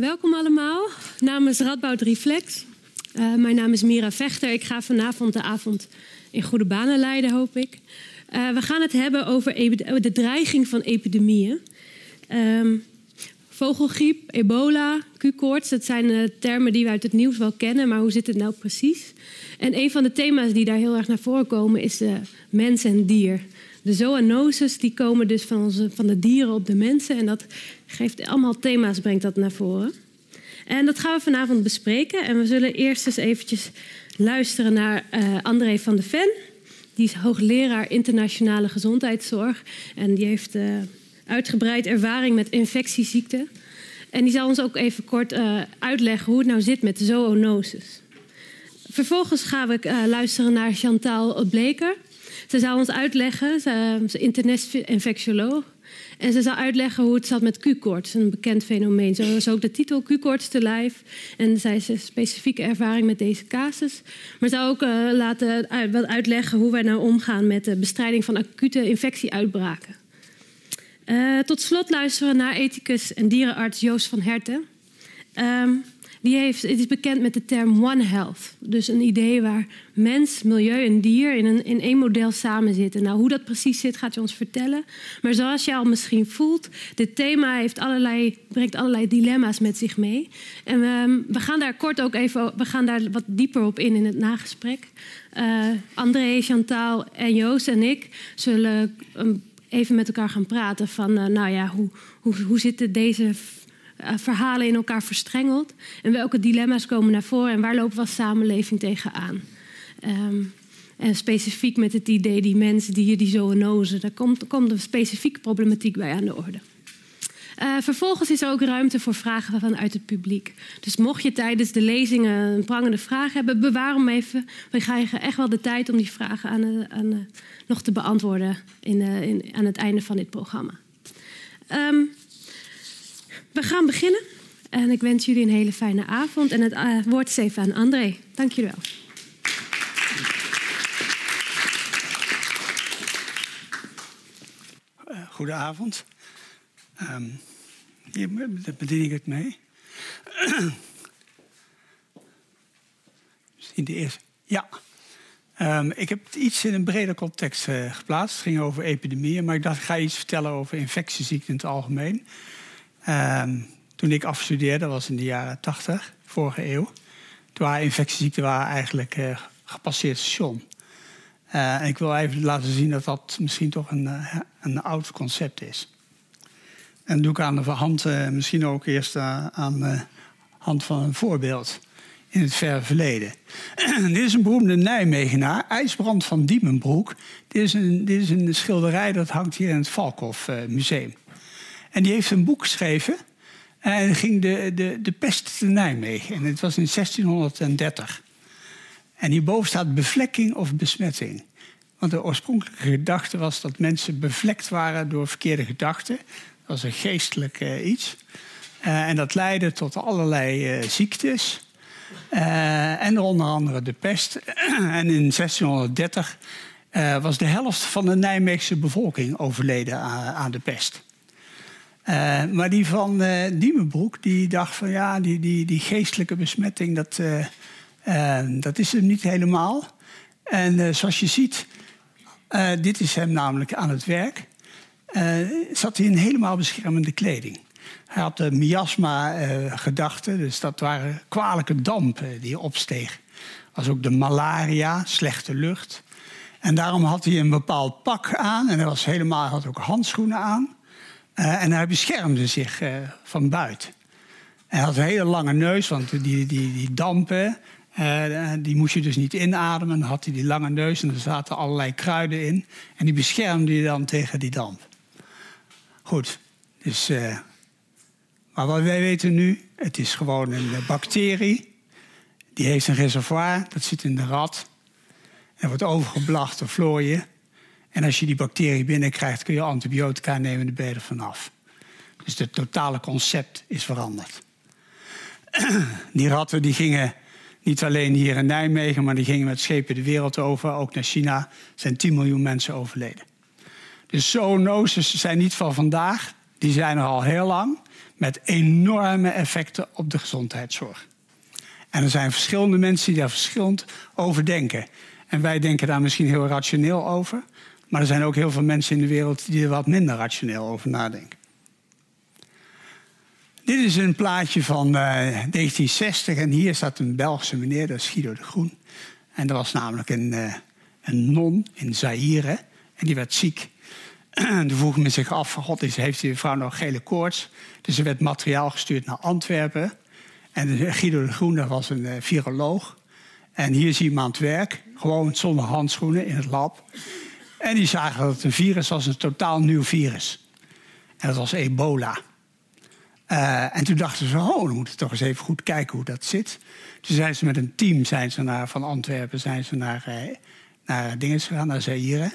Welkom allemaal namens Radboud Reflex. Uh, mijn naam is Mira Vechter. Ik ga vanavond de avond in goede banen leiden, hoop ik. Uh, we gaan het hebben over de dreiging van epidemieën. Um, vogelgriep, ebola, Q-koorts, dat zijn uh, termen die we uit het nieuws wel kennen, maar hoe zit het nou precies? En een van de thema's die daar heel erg naar voren komen is mens en dier. De zoonoses die komen dus van, onze, van de dieren op de mensen. En dat geeft allemaal thema's, brengt dat naar voren. En dat gaan we vanavond bespreken. En we zullen eerst eens eventjes luisteren naar uh, André van de Ven. Die is hoogleraar internationale gezondheidszorg. En die heeft uh, uitgebreid ervaring met infectieziekten. En die zal ons ook even kort uh, uitleggen hoe het nou zit met zoonoses. Vervolgens gaan we luisteren naar Chantal Bleker. Ze zou ons uitleggen, ze is internet-infectioloog. En ze zal uitleggen hoe het zat met Q-koorts, een bekend fenomeen. Zo is ook de titel Q-koorts te lijf. En zij een specifieke ervaring met deze casus. Maar ze zal ook uh, laten uit, uitleggen hoe wij nou omgaan met de bestrijding van acute infectieuitbraken. Uh, tot slot luisteren naar ethicus en dierenarts Joost van Herten. Um, die heeft, het is bekend met de term One Health. Dus een idee waar mens, milieu en dier in, een, in één model samen zitten. Nou, hoe dat precies zit, gaat je ons vertellen. Maar zoals je al misschien voelt, dit thema heeft allerlei, brengt allerlei dilemma's met zich mee. En we, gaan daar kort ook even we gaan daar wat dieper op in in het nagesprek. Uh, André, Chantal en Joost en ik zullen um, even met elkaar gaan praten van, uh, nou ja, hoe, hoe, hoe zitten deze verhalen in elkaar verstrengeld? En welke dilemma's komen naar voren en waar lopen we als samenleving tegenaan? Um, en specifiek met het idee die mensen die die zoonozen, daar komt, komt een specifieke problematiek bij aan de orde. Uh, vervolgens is er ook ruimte voor vragen vanuit het publiek. Dus mocht je tijdens de lezingen een prangende vraag hebben, bewaar hem even. We krijgen echt wel de tijd om die vragen aan, aan, nog te beantwoorden in, in, aan het einde van dit programma. Um, we gaan beginnen. En ik wens jullie een hele fijne avond. En het uh, woord is even aan André. Dank jullie wel. Uh, goedenavond. Um, hier bedien ik het mee. Misschien de eerste. Ja. Um, ik heb iets in een breder context uh, geplaatst. Het ging over epidemieën, maar ik dacht ik ga iets vertellen over infectieziekten in het algemeen. Um, toen ik afstudeerde, was in de jaren 80, vorige eeuw. Toen waren infectieziekten waren eigenlijk uh, gepasseerd station. En ik wil even laten zien dat dat misschien toch een, uh, een oud concept is. En doe ik aan de hand, misschien ook eerst aan de hand van een voorbeeld in het verre verleden. dit is een beroemde Nijmegenaar, IJsbrand van Diemenbroek. Dit is een, dit is een schilderij dat hangt hier in het Valkhof Museum. En die heeft een boek geschreven. En ging de, de, de pest te Nijmegen. En het was in 1630. En hierboven staat bevlekking of besmetting. Want de oorspronkelijke gedachte was dat mensen bevlekt waren door verkeerde gedachten. Dat was een geestelijk uh, iets. Uh, en dat leidde tot allerlei ziektes. en onder andere de pest. en in 1630 was de helft van de Nijmeegse bevolking overleden aan de pest. Uh, maar die van uh, Diemenbroek, die dacht van ja, die, die, die geestelijke besmetting, dat, uh, dat is hem niet helemaal. En zoals je ziet, dit is hem namelijk aan het werk, zat hij in helemaal beschermende kleding. Hij had de miasma-gedachten, dus dat waren kwalijke dampen die opstegen. was ook de malaria, slechte lucht. En daarom had hij een bepaald pak aan en hij was helemaal, had ook handschoenen aan. Uh, en hij beschermde zich uh, van buiten. Hij had een hele lange neus, want die, die, die dampen, uh, die moest je dus niet inademen. Dan had hij die lange neus en er zaten allerlei kruiden in. En die beschermde je dan tegen die damp. Goed, dus, maar wat wij weten nu, het is gewoon een bacterie. Die heeft een reservoir, dat zit in de rat. En wordt overgeblacht door vlooien. En als je die bacterie binnenkrijgt, kun je antibiotica nemen en de ben je vanaf. Dus het totale concept is veranderd. Die ratten die gingen niet alleen hier in Nijmegen, maar die gingen met schepen de wereld over. Ook naar China zijn 10 miljoen mensen overleden. Dus zoonoses zijn niet van vandaag. die zijn er al heel lang met enorme effecten op de gezondheidszorg. En er zijn verschillende mensen die daar verschillend over denken. En wij denken daar misschien heel rationeel over. Maar er zijn ook heel veel mensen in de wereld die er wat minder rationeel over nadenken. Dit is een plaatje van uh, 1960 en hier staat een Belgische meneer, dat is Guido de Groen. En dat was namelijk een, uh, een non in Zaire en die werd ziek. En toen vroeg men zich af, god, heeft die vrouw nog gele koorts? Dus er werd materiaal gestuurd naar Antwerpen. En Guido de Groen, dat was een viroloog. En hier zie je hem aan het werk, gewoon zonder handschoenen in het lab. En die zagen dat het een virus was, een totaal nieuw virus. En dat was ebola. Uh, en toen dachten ze, oh, dan moeten we toch eens even goed kijken hoe dat zit. Toen zijn ze met een team zijn ze naar, van Antwerpen zijn ze naar, uh, naar dingen gegaan, naar Zaire.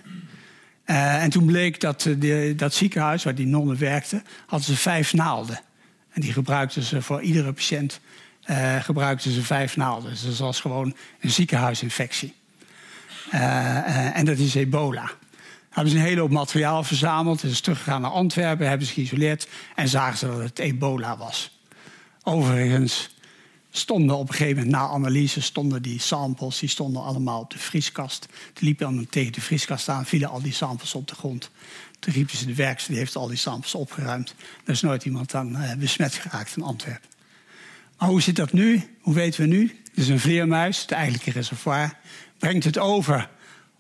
Uh, en toen bleek dat de, dat ziekenhuis waar die nonnen werkten, hadden ze vijf naalden. En die gebruikten ze voor iedere patiënt gebruikten ze vijf naalden. Dus dat was gewoon een ziekenhuisinfectie. En dat is ebola hebben ze een hele hoop materiaal verzameld. Is teruggegaan naar Antwerpen, hebben ze geïsoleerd en zagen ze dat het ebola was. Overigens stonden op een gegeven moment na analyse stonden die samples die stonden allemaal op de vrieskast. Toen liepen dan tegen de vrieskast aan, vielen al die samples op de grond. Toen riepen ze de werkster, die heeft al die samples opgeruimd. Er is nooit iemand aan uh, besmet geraakt in Antwerpen. Maar hoe zit dat nu? Hoe weten we nu? Het is een vleermuis, het eigenlijke reservoir. Brengt het over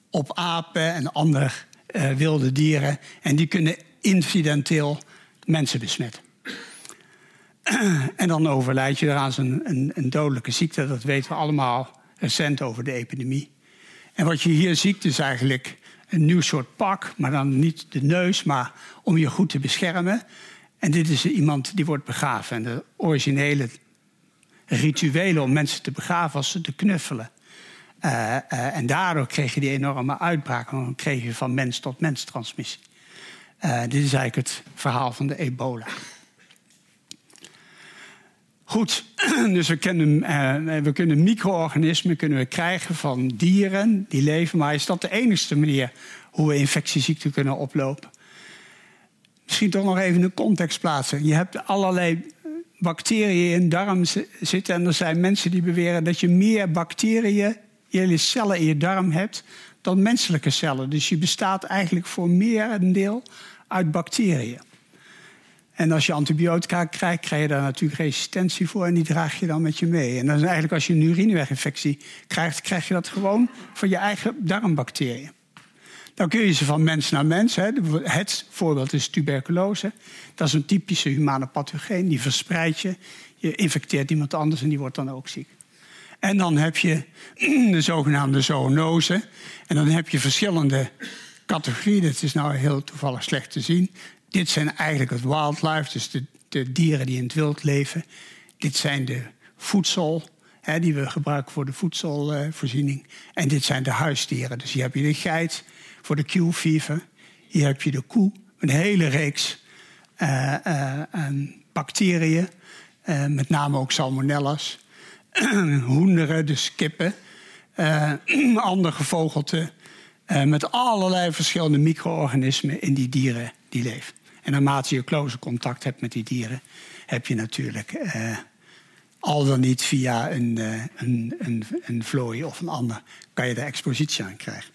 op apen en andere uh, wilde dieren. En die kunnen incidenteel mensen besmetten. en dan overlijd je eraan een, een, een dodelijke ziekte. Dat weten we allemaal recent over de epidemie. En wat je hier ziet is eigenlijk een nieuw soort pak. Maar dan niet de neus, maar om je goed te beschermen. En dit is iemand die wordt begraven. En de originele rituelen om mensen te begraven was ze te knuffelen. Uh, uh, en daardoor kreeg je die enorme uitbraak. Dan kreeg je van mens tot mens transmissie. Uh, dit is eigenlijk het verhaal van de ebola. Goed, dus we kunnen, we kunnen micro-organismen kunnen we krijgen van dieren die leven. Maar is dat de enige manier hoe we infectieziekten kunnen oplopen? Misschien toch nog even een context plaatsen. Je hebt allerlei bacteriën in darm zitten. En er zijn mensen die beweren dat je meer bacteriën je cellen in je darm hebt dan menselijke cellen. Dus je bestaat eigenlijk voor meer een deel uit bacteriën. En als je antibiotica krijgt, krijg je daar natuurlijk resistentie voor en die draag je dan met je mee. En dan is eigenlijk als je een urineweginfectie krijgt, krijg je dat gewoon van je eigen darmbacteriën. Dan kun je ze van mens naar mens. Hè. Het voorbeeld is tuberculose. Dat is een typische humane pathogeen. Die verspreidt je. Je infecteert iemand anders en die wordt dan ook ziek. En dan heb je de zogenaamde zoonose. En dan heb je verschillende categorieën. Dit is nou heel toevallig slecht te zien. Dit zijn eigenlijk het wildlife, dus de, de dieren die in het wild leven. Dit zijn de voedsel, die we gebruiken voor de voedselvoorziening. en dit zijn de huisdieren. Dus hier heb je de geit voor de Q-fever. Hier heb je de koe, een hele reeks uh, uh, bacteriën. Uh, met name ook salmonellas. hoenderen, dus kippen, uh, andere gevogelte, uh, met allerlei verschillende micro-organismen in die dieren die leven. En naarmate je close contact hebt met die dieren, heb je natuurlijk uh, al dan niet via een, een, een, een vlooi of een ander, kan je de expositie aan krijgen.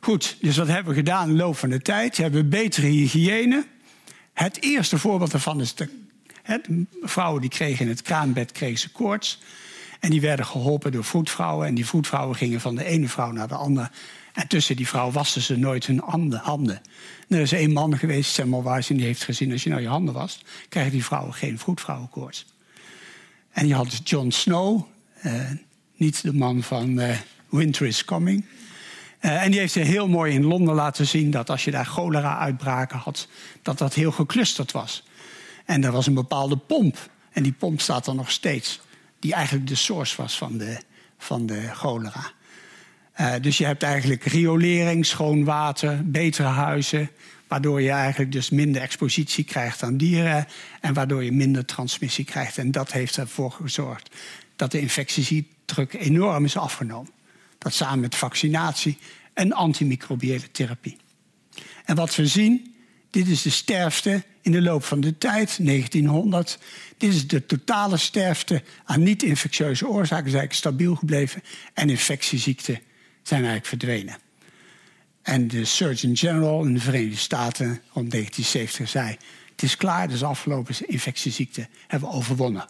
Goed, dus wat hebben we gedaan in de loop van de tijd? We hebben betere hygiëne. Het eerste voorbeeld daarvan is de vrouwen die kregen in het kraambed kregen ze koorts. En die werden geholpen door voetvrouwen. En die voetvrouwen gingen van de ene vrouw naar de andere. En tussen die vrouw wassen ze nooit hun handen. er is één man geweest, Samuel Weiss, die heeft gezien... als je nou je handen wast, krijgen die vrouwen geen voetvrouwenkoorts. En je had John Snow, eh, niet de man van eh, Winter is Coming... Uh, en die heeft heel mooi in Londen laten zien dat als je daar cholera-uitbraken had, dat dat heel geclusterd was. En er was een bepaalde pomp. En die pomp staat er nog steeds. Die eigenlijk de source was van de, van de cholera. Uh, dus je hebt eigenlijk riolering, schoon water, betere huizen. Waardoor je eigenlijk dus minder expositie krijgt aan dieren. En waardoor je minder transmissie krijgt. En dat heeft ervoor gezorgd dat de infectiedruk enorm is afgenomen. Dat samen met vaccinatie en antimicrobiële therapie. En wat we zien Dit is de sterfte in de loop van de tijd, 1900. Dit is de totale sterfte aan niet-infectieuze oorzaken, is eigenlijk stabiel gebleven. En infectieziekten zijn eigenlijk verdwenen. En de Surgeon General in de Verenigde Staten rond 1970 zei: Het is klaar, dus afgelopen infectieziekten hebben we overwonnen.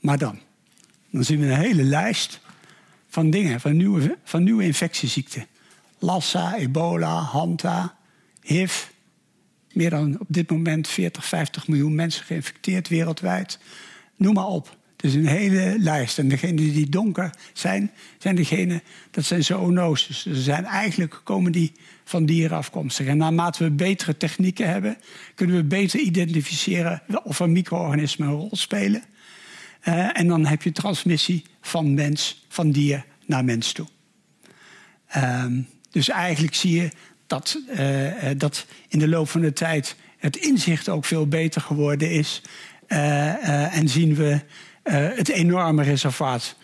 Maar dan, dan zien we een hele lijst van dingen, van nieuwe, van nieuwe infectieziekten. Lassa, ebola, hanta, HIV. Meer dan op dit moment 40, 50 miljoen mensen geïnfecteerd wereldwijd. Noem maar op. Het is een hele lijst. En degenen die donker zijn, zijn degene, dat zijn zoonoses. Dus zijn eigenlijk komen die van dieren afkomstig. En naarmate we betere technieken hebben, kunnen we beter identificeren of er micro-organismen een rol spelen. Uh, en dan heb je transmissie van mens, van dier naar mens toe. Um, dus eigenlijk zie je dat, uh, dat in de loop van de tijd het inzicht ook veel beter geworden is. Uh, en zien we het enorme reservaat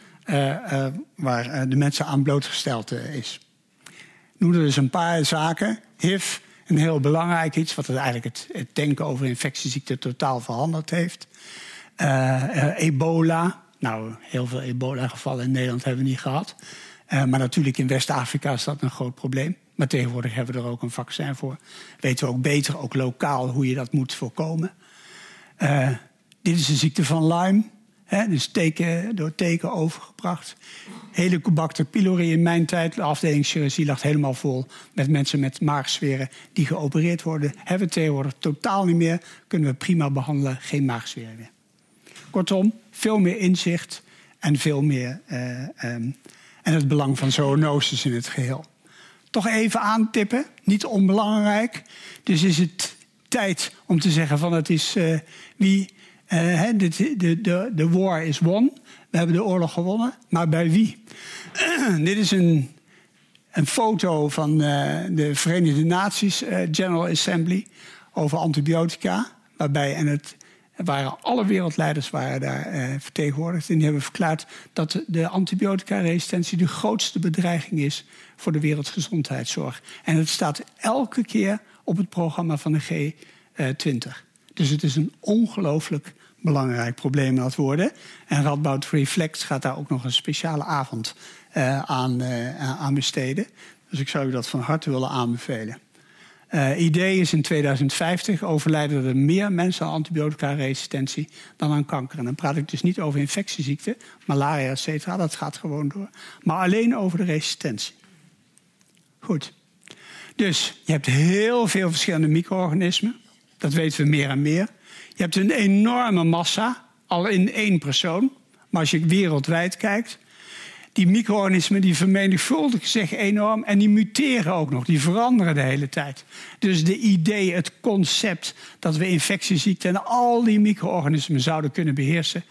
waar de mensen aan blootgesteld is. Ik er dus een paar zaken. HIV, een heel belangrijk iets, wat het eigenlijk het, het denken over infectieziekten totaal veranderd heeft. ebola, nou, heel veel ebola-gevallen in Nederland hebben we niet gehad. Uh, maar natuurlijk in West-Afrika is dat een groot probleem. Maar tegenwoordig hebben we er ook een vaccin voor. Weten we ook beter, ook lokaal, hoe je dat moet voorkomen. Uh, dit is de ziekte van Lyme. Hè, dus teken, door teken overgebracht. Helicobacter pylori in mijn tijd, de afdeling chirurgie lag helemaal vol met mensen met maagzweren die geopereerd worden. Hebben we tegenwoordig totaal niet meer. Kunnen we prima behandelen, geen maagzweren meer. Kortom, veel meer inzicht en veel meer uh, um, en het belang van zoonoses in het geheel. Toch even aantippen, niet onbelangrijk. Dus is het tijd om te zeggen van het is uh, wie. Uh, de, de, de, de war is won. We hebben de oorlog gewonnen, maar bij wie? Dit is een, een foto van uh, de Verenigde Naties General Assembly over antibiotica. Waarbij, en het waren alle wereldleiders waren daar eh, vertegenwoordigd. En die hebben verklaard dat de antibiotica-resistentie de grootste bedreiging is voor de wereldgezondheidszorg. En het staat elke keer op het programma van de G20. Dus het is een ongelooflijk belangrijk probleem aan het worden. En Radboud Reflex gaat daar ook nog een speciale avond uh, aan, uh, aan besteden. Dus ik zou u dat van harte willen aanbevelen. Uh, idee is in 2050 overlijden er meer mensen aan antibiotica-resistentie dan aan kanker. En dan praat ik dus niet over infectieziekten, malaria, et cetera. Dat gaat gewoon door. Maar alleen over de resistentie. Goed. Dus je hebt heel veel verschillende micro-organismen. Dat weten we meer en meer. Je hebt een enorme massa, al in één persoon. Maar als je wereldwijd kijkt, die micro-organismen die vermenigvuldigen zich enorm en die muteren ook nog, die veranderen de hele tijd. Dus de idee, het concept dat we infectieziekten en al die micro-organismen zouden kunnen beheersen,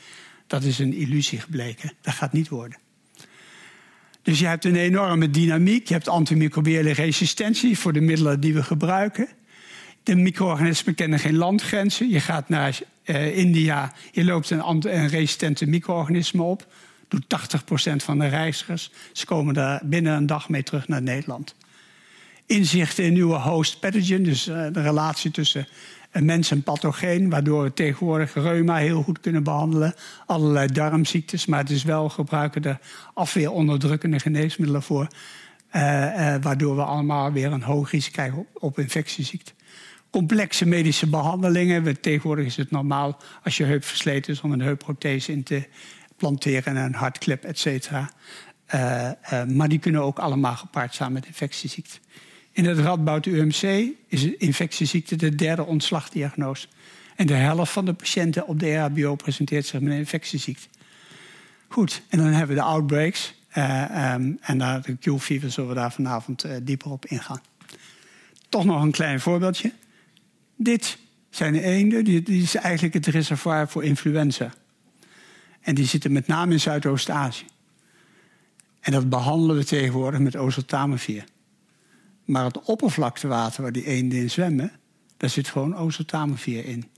dat is een illusie gebleken. Dat gaat niet worden. Dus je hebt een enorme dynamiek, je hebt antimicrobiële resistentie voor de middelen die we gebruiken. De micro-organismen kennen geen landgrenzen. Je gaat naar uh, India, je loopt een, een resistente micro-organisme op doet 80% van de reizigers. Ze komen daar binnen een dag mee terug naar Nederland. Inzichten in nieuwe host pathogen, dus uh, de relatie tussen een mens en pathogeen, waardoor we tegenwoordig reuma heel goed kunnen behandelen, allerlei darmziektes, maar het is wel gebruiken de afweeronderdrukkende geneesmiddelen voor, uh, uh, waardoor we allemaal weer een hoog risico krijgen op, op infectieziekten complexe medische behandelingen. Tegenwoordig is het normaal als je heup versleten is om een heupprothese in te planteren en hartklep, et cetera. Uh, uh, maar die kunnen ook allemaal gepaard zijn met infectieziekten. In het Radboud UMC is infectieziekte de derde ontslagdiagnose. En de helft van de patiënten op de RHBO presenteert zich met een infectieziekte. Goed, en dan hebben we de outbreaks. Uh, um, en daar, de Q-fever zullen we daar vanavond dieper op ingaan. Toch nog een klein voorbeeldje. Dit zijn de eenden. Dit is eigenlijk het reservoir voor influenza. En die zitten met name in Zuidoost-Azië. En dat behandelen we tegenwoordig met oseltamivir. Maar het oppervlaktewater waar die eenden in zwemmen, daar zit gewoon oseltamivir in.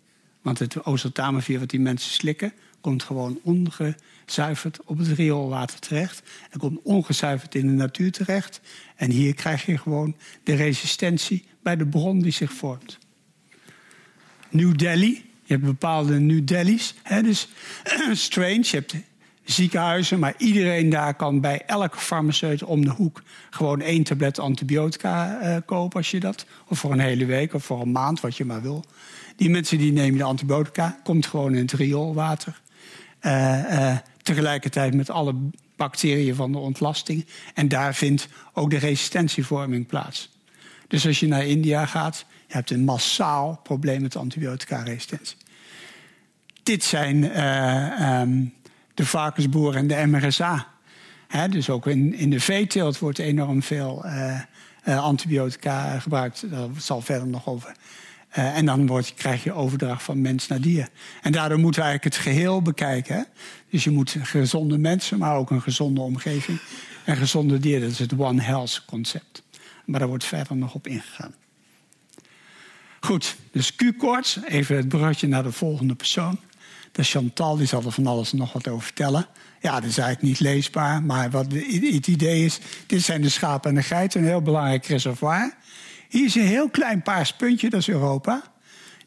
Want het oseltamivir wat die mensen slikken, komt gewoon ongezuiverd op het rioolwater terecht. En komt ongezuiverd in de natuur terecht. En hier krijg je gewoon de resistentie bij de bron die zich vormt. New Delhi, je hebt bepaalde New Delhi's. Hè, dus strange, je hebt ziekenhuizen, maar iedereen daar kan bij elke farmaceut om de hoek gewoon één tablet antibiotica uh, kopen als je dat. Of voor een hele week of voor een maand, wat je maar wil. Die mensen die nemen de antibiotica, komt gewoon in het rioolwater. Uh, uh, tegelijkertijd met alle bacteriën van de ontlasting. En daar vindt ook de resistentievorming plaats. Dus als je naar India gaat, je hebt een massaal probleem met antibiotica-resistentie. Dit zijn uh, um, de varkensboer en de MRSA. Dus ook in, in de veeteelt wordt enorm veel uh, uh, antibiotica gebruikt. Daar zal verder nog over. Uh, en dan wordt, krijg je overdracht van mens naar dier. En daardoor moeten we eigenlijk het geheel bekijken. Hè? Dus je moet gezonde mensen, maar ook een gezonde omgeving. En gezonde dieren, dat is het One Health concept. Maar daar wordt verder nog op ingegaan. Goed, dus Q-koorts. Even het bruggetje naar de volgende persoon. De Chantal, die zal er van alles nog wat over vertellen. Ja, dat is eigenlijk niet leesbaar. Maar wat het idee is, dit zijn de schapen en de geiten. Een heel belangrijk reservoir. Hier is een heel klein paars puntje, dat is Europa.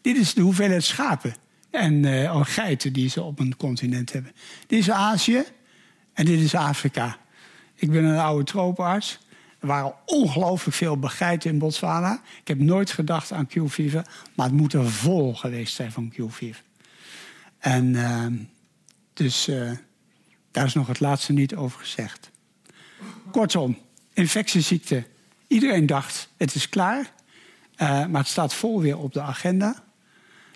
Dit is de hoeveelheid schapen en uh, geiten die ze op een continent hebben. Dit is Azië en dit is Afrika. Ik ben een oude tropenarts. Er waren ongelooflijk veel geiten in Botswana. Ik heb nooit gedacht aan Q-fever, maar het moet er vol geweest zijn van Q-fever. En uh, dus uh, daar is nog het laatste niet over gezegd. Kortom, infectieziekte. Iedereen dacht, het is klaar. Uh, maar het staat vol weer op de agenda.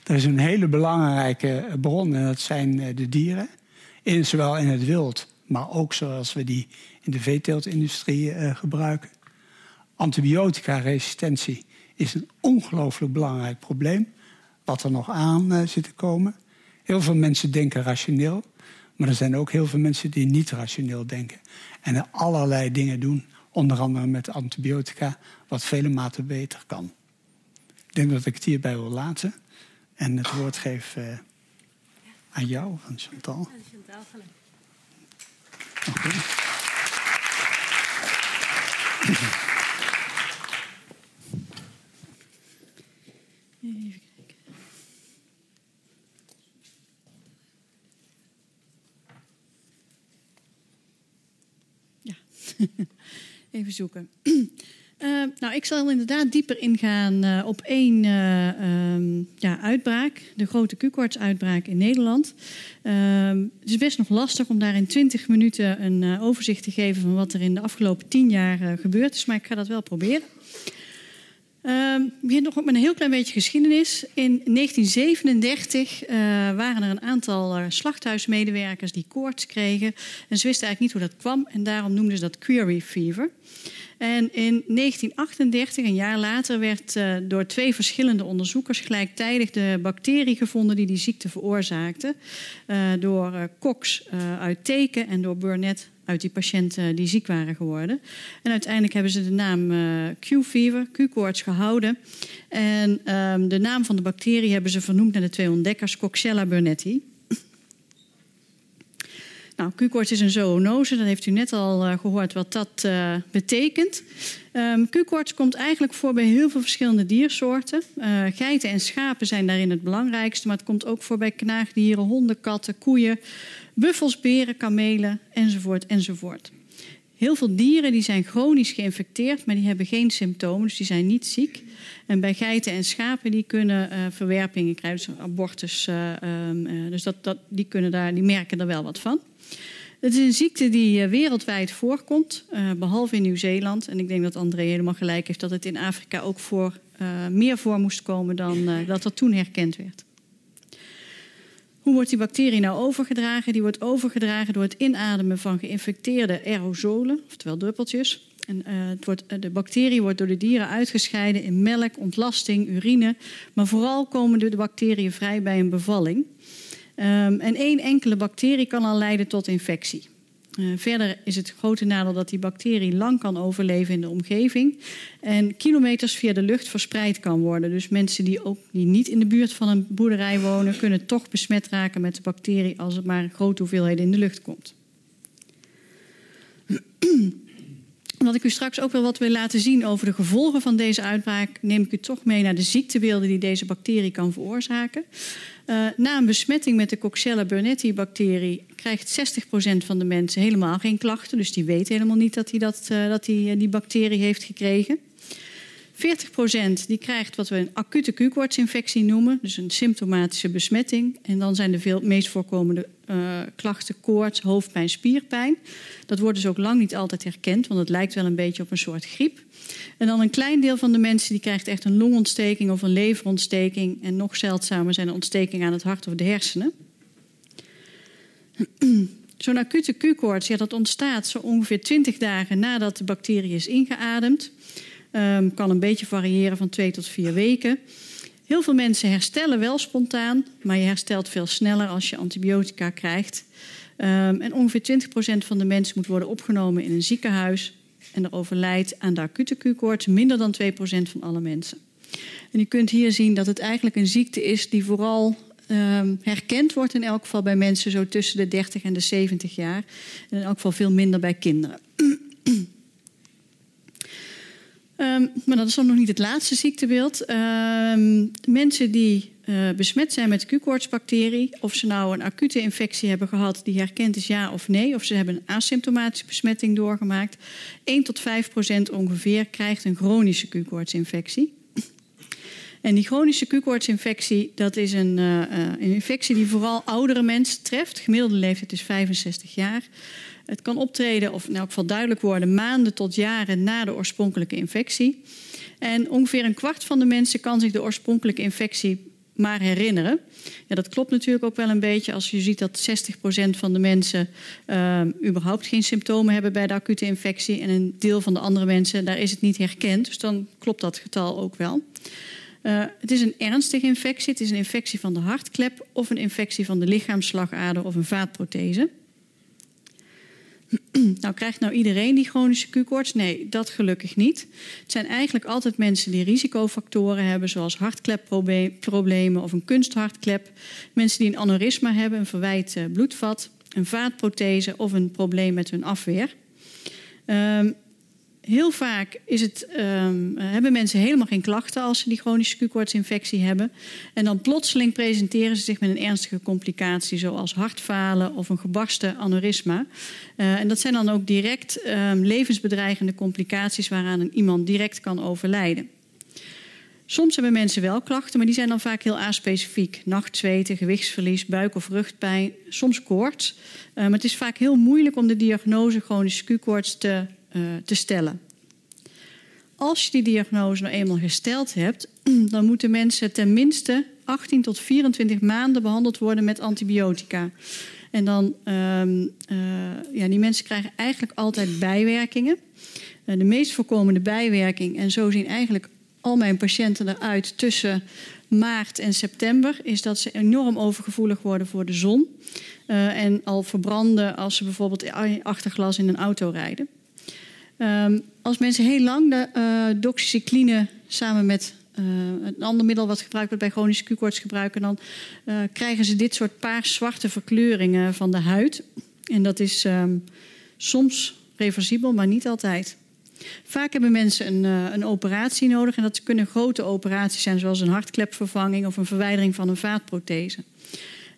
Er is een hele belangrijke bron en dat zijn de dieren. In, zowel in het wild, maar ook zoals we die in de veeteeltindustrie gebruiken. Antibiotica-resistentie is een ongelooflijk belangrijk probleem. Wat er nog aan zit te komen. Heel veel mensen denken rationeel, maar er zijn ook heel veel mensen die niet rationeel denken. En er allerlei dingen doen, onder andere met antibiotica, wat vele maten beter kan. Ik denk dat ik het hierbij wil laten en het woord geef uh, aan jou, aan Chantal. Aan Chantal, Even Even zoeken. Uh, nou, ik zal inderdaad dieper ingaan uh, op één uh, um, ja, uitbraak, de grote Q-koorts-uitbraak in Nederland. Ehm, het is best nog lastig om daar in 20 minuten een overzicht te geven van wat er in de afgelopen 10 jaar gebeurd is, maar ik ga dat wel proberen. Uh, ik begin nog met een heel klein beetje geschiedenis. In 1937 uh, waren er een aantal slachthuismedewerkers die koorts kregen. En ze wisten eigenlijk niet hoe dat kwam. En daarom noemden ze dat query fever. En in 1938, een jaar later, werd uh, door twee verschillende onderzoekers gelijktijdig de bacterie gevonden die die ziekte veroorzaakte. door Cox uit teken en door Burnett uit die patiënten die ziek waren geworden. En uiteindelijk hebben ze de naam uh, Q-fever, Q-koorts gehouden. En um, de naam van de bacterie hebben ze vernoemd naar de twee ontdekkers Coxella burnetti. Nou, Q-koorts is een zoonose, dat heeft u net al uh, gehoord wat dat uh, betekent. Um, Q-koorts komt eigenlijk voor bij heel veel verschillende diersoorten. Uh, geiten en schapen zijn daarin het belangrijkste, maar het komt ook voor bij knaagdieren, honden, katten, koeien, buffels, beren, kamelen enzovoort enzovoort. Heel veel dieren die zijn chronisch geïnfecteerd, maar die hebben geen symptomen, dus die zijn niet ziek. En bij geiten en schapen die kunnen verwerpingen krijgen, dus abortus, uh, dus dat, dat, die, kunnen daar, die merken er wel wat van. Het is een ziekte die wereldwijd voorkomt, behalve in Nieuw-Zeeland. En ik denk dat André helemaal gelijk heeft dat het in Afrika ook voor, meer voor moest komen dan dat dat toen herkend werd. Hoe wordt die bacterie nou overgedragen? Die wordt overgedragen door het inademen van geïnfecteerde aerosolen, oftewel druppeltjes. En, het wordt, de bacterie wordt door de dieren uitgescheiden in melk, ontlasting, urine. Maar vooral komen de bacteriën vrij bij een bevalling. Um, en één enkele bacterie kan al leiden tot infectie. Uh, verder is het grote nadeel dat die bacterie lang kan overleven in de omgeving en kilometers via de lucht verspreid kan worden. Dus mensen die ook die niet in de buurt van een boerderij wonen, kunnen toch besmet raken met de bacterie als het maar grote hoeveelheid in de lucht komt. Omdat ik u straks ook wel wat wil laten zien over de gevolgen van deze uitbraak, neem ik u toch mee naar de ziektebeelden die deze bacterie kan veroorzaken. Uh, na een besmetting met de Coxiella burnetti-bacterie krijgt 60% van de mensen helemaal geen klachten. Dus die weet helemaal niet dat hij dat, uh, dat die, uh, die bacterie heeft gekregen. 40% die krijgt wat we een acute Q-koortsinfectie noemen, dus een symptomatische besmetting. En dan zijn de veel, meest voorkomende uh, klachten koorts, hoofdpijn, spierpijn. Dat wordt dus ook lang niet altijd herkend, want het lijkt wel een beetje op een soort griep. En dan een klein deel van de mensen die krijgt echt een longontsteking of een leverontsteking. En nog zeldzamer zijn ontstekingen aan het hart of de hersenen. Zo'n acute Q-koorts, ja, dat ontstaat zo ongeveer 20 dagen nadat de bacterie is ingeademd. Um, kan een beetje variëren van twee tot vier weken. Heel veel mensen herstellen wel spontaan, maar je herstelt veel sneller als je antibiotica krijgt. Um, en ongeveer 20% van de mensen moet worden opgenomen in een ziekenhuis en er overlijdt aan de acute Q-koorts minder dan 2% van alle mensen. En u kunt hier zien dat het eigenlijk een ziekte is die vooral um, herkend wordt, in elk geval bij mensen zo tussen de 30 en de 70 jaar. En in elk geval veel minder bij kinderen. Um, maar dat is dan nog niet het laatste ziektebeeld. Um, mensen die uh, besmet zijn met Q-koortsbacterie, of ze nou een acute infectie hebben gehad die herkend is ja of nee, of ze hebben een asymptomatische besmetting doorgemaakt, 1 tot 5 procent ongeveer krijgt een chronische Q-koortsinfectie. En die chronische Q-koortsinfectie, dat is een, uh, een infectie die vooral oudere mensen treft. Gemiddelde leeftijd is 65 jaar. Het kan optreden, of in elk geval duidelijk worden, maanden tot jaren na de oorspronkelijke infectie. En ongeveer een kwart van de mensen kan zich de oorspronkelijke infectie maar herinneren. Ja, dat klopt natuurlijk ook wel een beetje als je ziet dat 60% van de mensen uh, überhaupt geen symptomen hebben bij de acute infectie. En een deel van de andere mensen, daar is het niet herkend. Dus dan klopt dat getal ook wel. Uh, het is een ernstige infectie. Het is een infectie van de hartklep of een infectie van de lichaamsslagader of een vaatprothese. Nou, krijgt nou iedereen die chronische Q-koorts? Nee, dat gelukkig niet. Het zijn eigenlijk altijd mensen die risicofactoren hebben, zoals hartklepproblemen of een kunsthartklep. Mensen die een aneurysma hebben, een verwijt eh, bloedvat, een vaatprothese of een probleem met hun afweer. Um, heel vaak is het, um, hebben mensen helemaal geen klachten als ze die chronische Q-koortsinfectie hebben. En dan plotseling presenteren ze zich met een ernstige complicatie, zoals hartfalen of een gebarsten aneurysma. Uh, en dat zijn dan ook direct um, levensbedreigende complicaties waaraan een iemand direct kan overlijden. Soms hebben mensen wel klachten, maar die zijn dan vaak heel aspecifiek. Nachtzweten, gewichtsverlies, buik- of rugpijn, soms koorts. Uh, maar het is vaak heel moeilijk om de diagnose chronische Q-koorts te te stellen. Als je die diagnose nou eenmaal gesteld hebt, dan moeten mensen tenminste 18 tot 24 maanden behandeld worden met antibiotica. En dan, um, uh, ja, die mensen krijgen eigenlijk altijd bijwerkingen. Uh, de meest voorkomende bijwerking, en zo zien eigenlijk al mijn patiënten eruit tussen maart en september, is dat ze enorm overgevoelig worden voor de zon. En al verbranden als ze bijvoorbeeld achterglas in een auto rijden. Um, als mensen heel lang de uh, doxycycline samen met uh, een ander middel wat gebruikt wordt bij chronische Q-koorts gebruiken, dan uh, krijgen ze dit soort paars-zwarte verkleuringen van de huid. En dat is um, soms reversibel, maar niet altijd. Vaak hebben mensen een, een, operatie nodig en dat kunnen grote operaties zijn, zoals een hartklepvervanging of een verwijdering van een vaatprothese.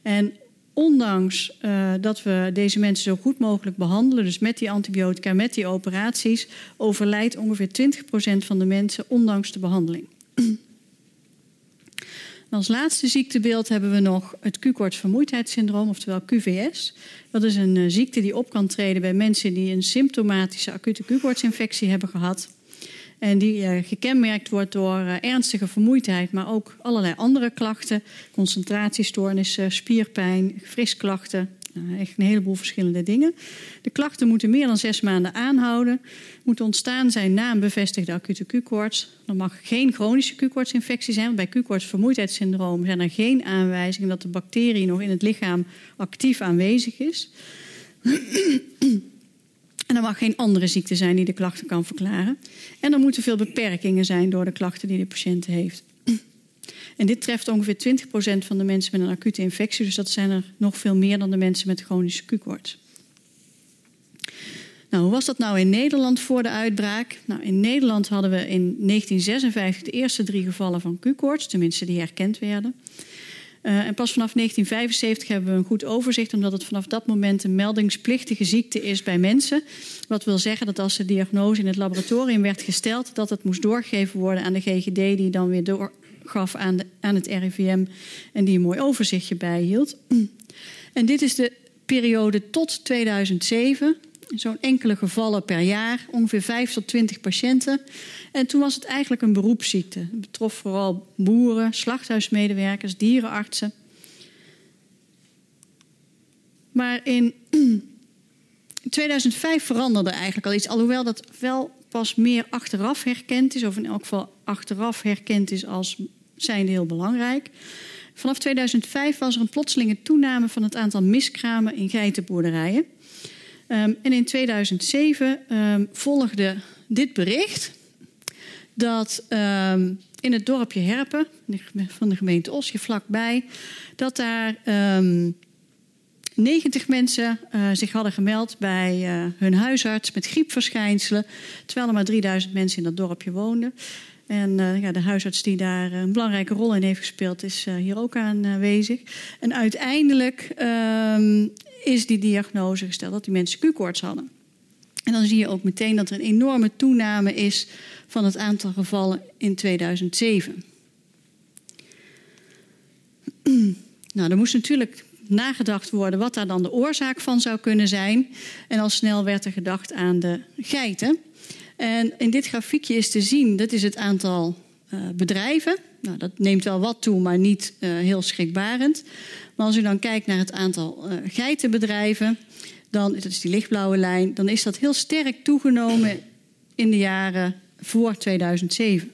En ondanks uh, dat we deze mensen zo goed mogelijk behandelen, dus met die antibiotica, met die operaties, overlijdt ongeveer 20% van de mensen ondanks de behandeling. Als laatste ziektebeeld hebben we nog het Q-koortsvermoeidheidssyndroom, oftewel QVS. Dat is een uh, ziekte die op kan treden bij mensen die een symptomatische acute Q-koortsinfectie hebben gehad. En die uh, gekenmerkt wordt door uh, ernstige vermoeidheid, maar ook allerlei andere klachten. Concentratiestoornissen, spierpijn, frisklachten. Uh, echt een heleboel verschillende dingen. De klachten moeten meer dan zes maanden aanhouden. Moeten ontstaan zijn na een bevestigde acute Q-koorts. Er mag geen chronische Q-koortsinfectie zijn. Want bij Q-koortsvermoeidheidssyndroom zijn er geen aanwijzingen dat de bacterie nog in het lichaam actief aanwezig is. En er mag geen andere ziekte zijn die de klachten kan verklaren. En er moeten veel beperkingen zijn door de klachten die de patiënt heeft. En dit treft ongeveer 20% van de mensen met een acute infectie. Dus dat zijn er nog veel meer dan de mensen met chronische Q-koorts. Nou, hoe was dat nou in Nederland voor de uitbraak? Nou, in Nederland hadden we in 1956 de eerste drie gevallen van Q-koorts, tenminste die herkend werden. Uh, en pas vanaf 1975 hebben we een goed overzicht, omdat het vanaf dat moment een meldingsplichtige ziekte is bij mensen. Wat wil zeggen dat als de diagnose in het laboratorium werd gesteld, dat het moest doorgegeven worden aan de GGD, die dan weer doorgaf aan, de, aan het RIVM en die een mooi overzichtje bijhield. En dit is de periode tot 2007 zo'n enkele gevallen per jaar, ongeveer 5 tot 20 patiënten. En toen was het eigenlijk een beroepsziekte. Het betrof vooral boeren, slachthuismedewerkers, dierenartsen. Maar in 2005 veranderde eigenlijk al iets, alhoewel dat wel pas meer achteraf herkend is, of in elk geval achteraf herkend is als zijnde heel belangrijk. Vanaf 2005 was er een plotselinge toename van het aantal miskramen in geitenboerderijen. Um, en in 2007 um, ehm, volgde dit bericht dat um, in het dorpje Herpen van de gemeente Osje vlakbij, dat daar 90 mensen uh, zich hadden gemeld bij uh, hun huisarts met griepverschijnselen, terwijl er maar 3000 mensen in dat dorpje woonden. En uh, ja, de huisarts die daar een belangrijke rol in heeft gespeeld, is hier ook aanwezig. En uiteindelijk is die diagnose gesteld dat die mensen Q-koorts hadden. En dan zie je ook meteen dat er een enorme toename is van het aantal gevallen in 2007. Nou, er moest natuurlijk nagedacht worden wat daar dan de oorzaak van zou kunnen zijn. En al snel werd er gedacht aan de geiten. En in dit grafiekje is te zien, dat is het aantal uh, bedrijven. Nou, dat neemt wel wat toe, maar niet uh, heel schrikbarend. Maar als u dan kijkt naar het aantal uh, geitenbedrijven, dan, dat is die lichtblauwe lijn, dan is dat heel sterk toegenomen in de jaren voor 2007.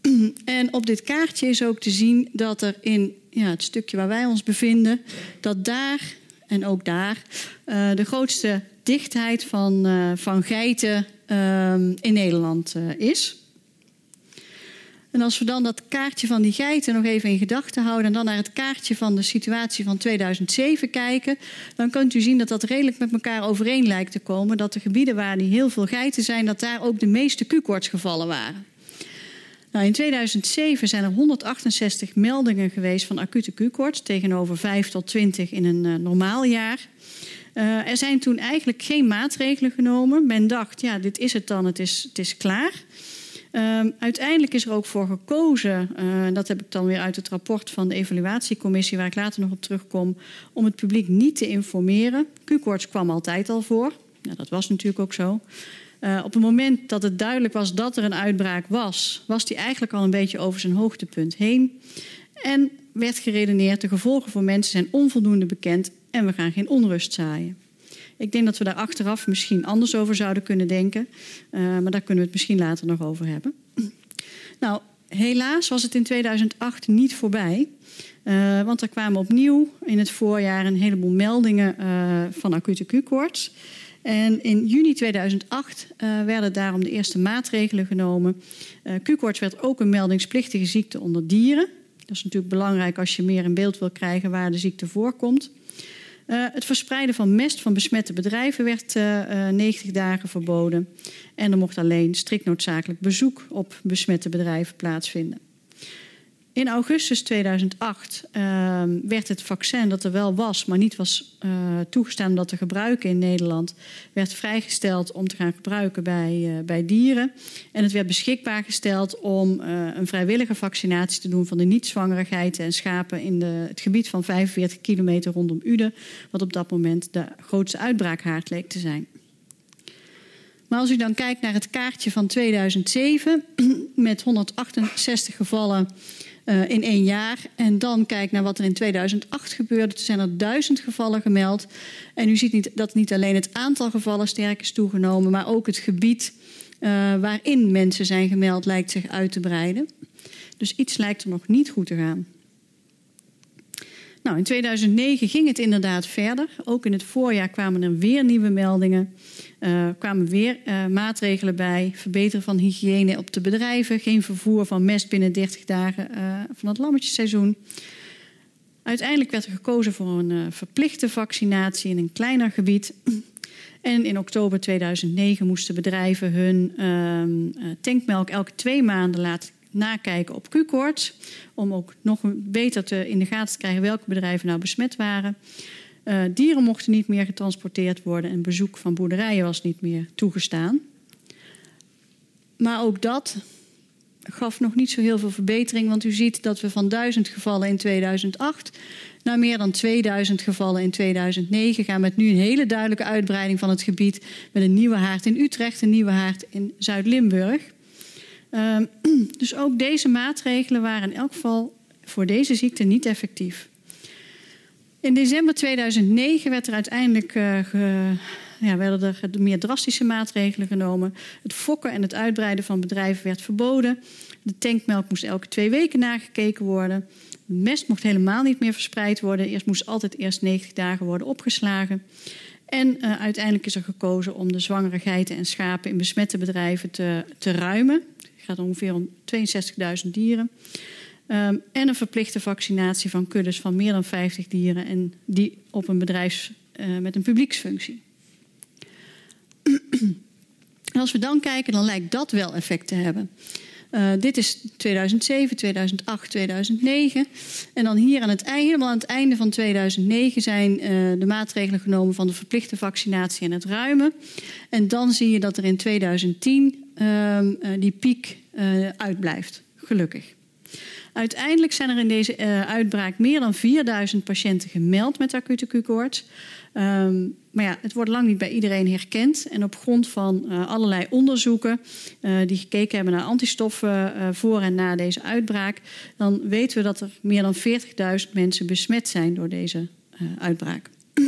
En op dit kaartje is ook te zien dat er in ja, het stukje waar wij ons bevinden, dat daar en ook daar de grootste dichtheid van, uh, van geiten uh, in Nederland is. En als we dan dat kaartje van die geiten nog even in gedachten houden en dan naar het kaartje van de situatie van 2007 kijken, dan kunt u zien dat dat redelijk met elkaar overeen lijkt te komen. Dat de gebieden waar die heel veel geiten zijn, dat daar ook de meeste Q-koortsgevallen waren. Nou, in 2007 zijn er 168 meldingen geweest van acute Q-koorts tegenover 5 tot 20 in een uh, normaal jaar. Uh, er zijn toen eigenlijk geen maatregelen genomen. Men dacht, ja, dit is het dan, het is, het is klaar. Um, uiteindelijk is er ook voor gekozen, uh, dat heb ik dan weer uit het rapport van de evaluatiecommissie, waar ik later nog op terugkom, om het publiek niet te informeren. Q-koorts kwam altijd al voor. Ja, dat was natuurlijk ook zo. Uh, op het moment dat het duidelijk was dat er een uitbraak was, was die eigenlijk al een beetje over zijn hoogtepunt heen. En werd geredeneerd, de gevolgen voor mensen zijn onvoldoende bekend en we gaan geen onrust zaaien. Ik denk dat we daar achteraf misschien anders over zouden kunnen denken. Uh, maar daar kunnen we het misschien later nog over hebben. Nou, helaas was het in 2008 niet voorbij. Uh, want er kwamen opnieuw in het voorjaar een heleboel meldingen uh, van acute Q-koorts. En in juni 2008 werden daarom de eerste maatregelen genomen. Q-koorts werd ook een meldingsplichtige ziekte onder dieren. Dat is natuurlijk belangrijk als je meer in beeld wil krijgen waar de ziekte voorkomt. Uh, het verspreiden van mest van besmette bedrijven werd uh, uh, 90 dagen verboden. En er mocht alleen strikt noodzakelijk bezoek op besmette bedrijven plaatsvinden. In augustus 2008 uh, werd het vaccin dat er wel was, maar niet was uh, toegestaan om dat te gebruiken in Nederland, werd vrijgesteld om te gaan gebruiken bij, uh, bij dieren. En het werd beschikbaar gesteld om uh, een vrijwillige vaccinatie te doen van de niet-zwangere geiten en schapen in de, het gebied van 45 kilometer rondom Uden, wat op dat moment de grootste uitbraakhaard leek te zijn. Maar als u dan kijkt naar het kaartje van 2007 met 168 gevallen uh, in één jaar. En dan kijk naar wat er in 2008 gebeurde. Toen zijn er duizend gevallen gemeld. En u ziet niet, dat niet alleen het aantal gevallen sterk is toegenomen, maar ook het gebied uh, waarin mensen zijn gemeld lijkt zich uit te breiden. Dus iets lijkt er nog niet goed te gaan. Nou, in 2009 ging het inderdaad verder. Ook in het voorjaar kwamen er weer nieuwe meldingen. Uh, kwamen weer uh, maatregelen bij. Verbeteren van hygiëne op de bedrijven. Geen vervoer van mest binnen 30 dagen uh, van het lammetjesseizoen. Uiteindelijk werd er gekozen voor een verplichte vaccinatie in een kleiner gebied. En in oktober 2009 moesten bedrijven hun uh, tankmelk elke twee maanden laten nakijken op Q-koorts. Om ook nog beter te, in de gaten te krijgen welke bedrijven nou besmet waren. Uh, dieren mochten niet meer getransporteerd worden en bezoek van boerderijen was niet meer toegestaan. Maar ook dat gaf nog niet zo heel veel verbetering, want u ziet dat we van 1000 gevallen in 2008 naar meer dan 2000 gevallen in 2009 gaan. Met nu een hele duidelijke uitbreiding van het gebied. Met een nieuwe haard in Utrecht, een nieuwe haard in Zuid-Limburg. Uh, dus ook deze maatregelen waren in elk geval voor deze ziekte niet effectief. In december 2009 werd er uiteindelijk ge, ja, werden er meer drastische maatregelen genomen. Het fokken en het uitbreiden van bedrijven werd verboden. De tankmelk moest elke twee weken nagekeken worden. Mest mocht helemaal niet meer verspreid worden. Eerst moest altijd eerst 90 dagen worden opgeslagen. En uh, uiteindelijk is er gekozen om de zwangere geiten en schapen in besmette bedrijven te, te ruimen. Het gaat ongeveer om 62.000 dieren. Um, en een verplichte vaccinatie van kuddes van meer dan 50 dieren en die op een bedrijf uh, met een publieksfunctie. Als we dan kijken, dan lijkt dat wel effect te hebben. Uh, dit is 2007, 2008, 2009. En dan hier aan het einde, helemaal aan het einde van 2009 zijn uh, de maatregelen genomen van de verplichte vaccinatie en het ruimen. En dan zie je dat er in 2010 uh, uh, die piek uitblijft. Gelukkig. Uiteindelijk zijn er in deze uh, uitbraak meer dan 4000 patiënten gemeld met acute Q-koorts. Um, maar ja, het wordt lang niet bij iedereen herkend. En op grond van uh, allerlei onderzoeken uh, die gekeken hebben naar antistoffen uh, voor en na deze uitbraak, dan weten we dat er meer dan 40.000 mensen besmet zijn door deze uitbraak.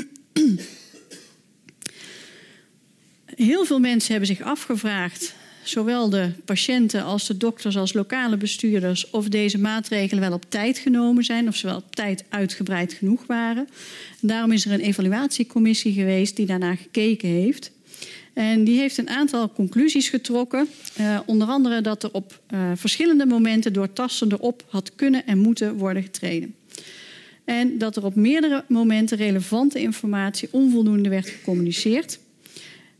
Heel veel mensen hebben zich afgevraagd zowel de patiënten als de dokters als lokale bestuurders of deze maatregelen wel op tijd genomen zijn of ze wel op tijd uitgebreid genoeg waren. En daarom is er een evaluatiecommissie geweest die daarna gekeken heeft. En die heeft een aantal conclusies getrokken. Uh, onder andere dat er op uh, verschillende momenten door tassen erop had kunnen en moeten worden getreden. En dat er op meerdere momenten relevante informatie onvoldoende werd gecommuniceerd.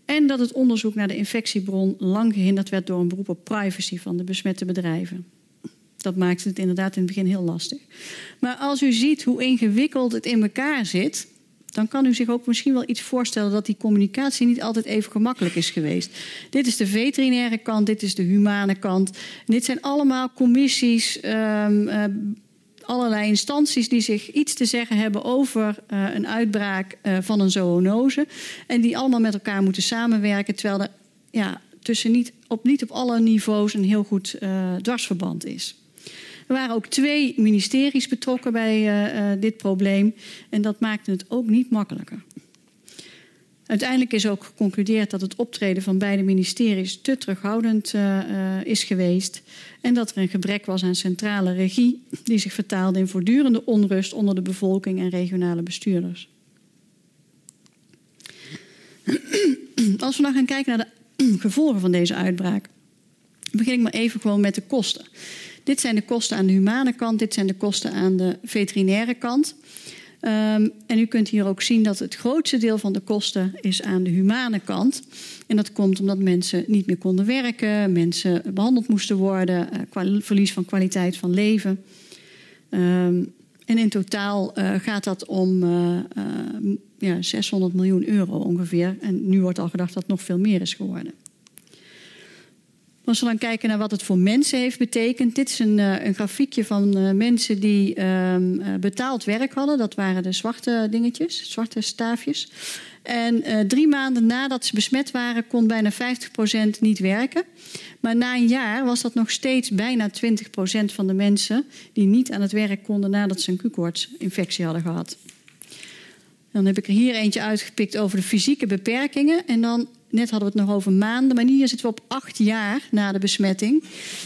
En dat het onderzoek naar de infectiebron lang gehinderd werd door een beroep op privacy van de besmette bedrijven. Dat maakte het inderdaad in het begin heel lastig. Maar als u ziet hoe ingewikkeld het in elkaar zit, dan kan u zich ook misschien wel iets voorstellen dat die communicatie niet altijd even gemakkelijk is geweest. Dit is de veterinaire kant, dit is de humane kant. dit zijn allemaal commissies, um, uh, allerlei instanties die zich iets te zeggen hebben over uh, een uitbraak uh, van een zoonose. En die allemaal met elkaar moeten samenwerken, terwijl er ja, tussen niet op, niet op alle niveaus een heel goed uh, dwarsverband is. Er waren ook twee ministeries betrokken bij dit probleem en dat maakte het ook niet makkelijker. Uiteindelijk is ook geconcludeerd dat het optreden van beide ministeries te terughoudend uh, is geweest. En dat er een gebrek was aan centrale regie, die zich vertaalde in voortdurende onrust onder de bevolking en regionale bestuurders. Als we dan gaan kijken naar de gevolgen van deze uitbraak, begin ik maar even gewoon met de kosten. Dit zijn de kosten aan de humane kant, dit zijn de kosten aan de veterinaire kant. Um, en u kunt hier ook zien dat het grootste deel van de kosten is aan de humane kant. En dat komt omdat mensen niet meer konden werken, mensen behandeld moesten worden, uh, verlies van kwaliteit van leven. Um, en in totaal uh, gaat dat om uh, ja, 600 miljoen euro ongeveer. En nu wordt al gedacht dat het nog veel meer is geworden. Als we dan kijken naar wat het voor mensen heeft betekend. Dit is een, uh, een grafiekje van uh, mensen die uh, betaald werk hadden. Dat waren de zwarte dingetjes, zwarte staafjes. En drie maanden nadat ze besmet waren, kon bijna 50% niet werken. Maar na een jaar was dat nog steeds bijna 20% van de mensen die niet aan het werk konden nadat ze een Q-koortsinfectie hadden gehad. Dan heb ik er hier eentje uitgepikt over de fysieke beperkingen. En dan net hadden we het nog over maanden, maar hier zitten we op acht jaar na de besmetting.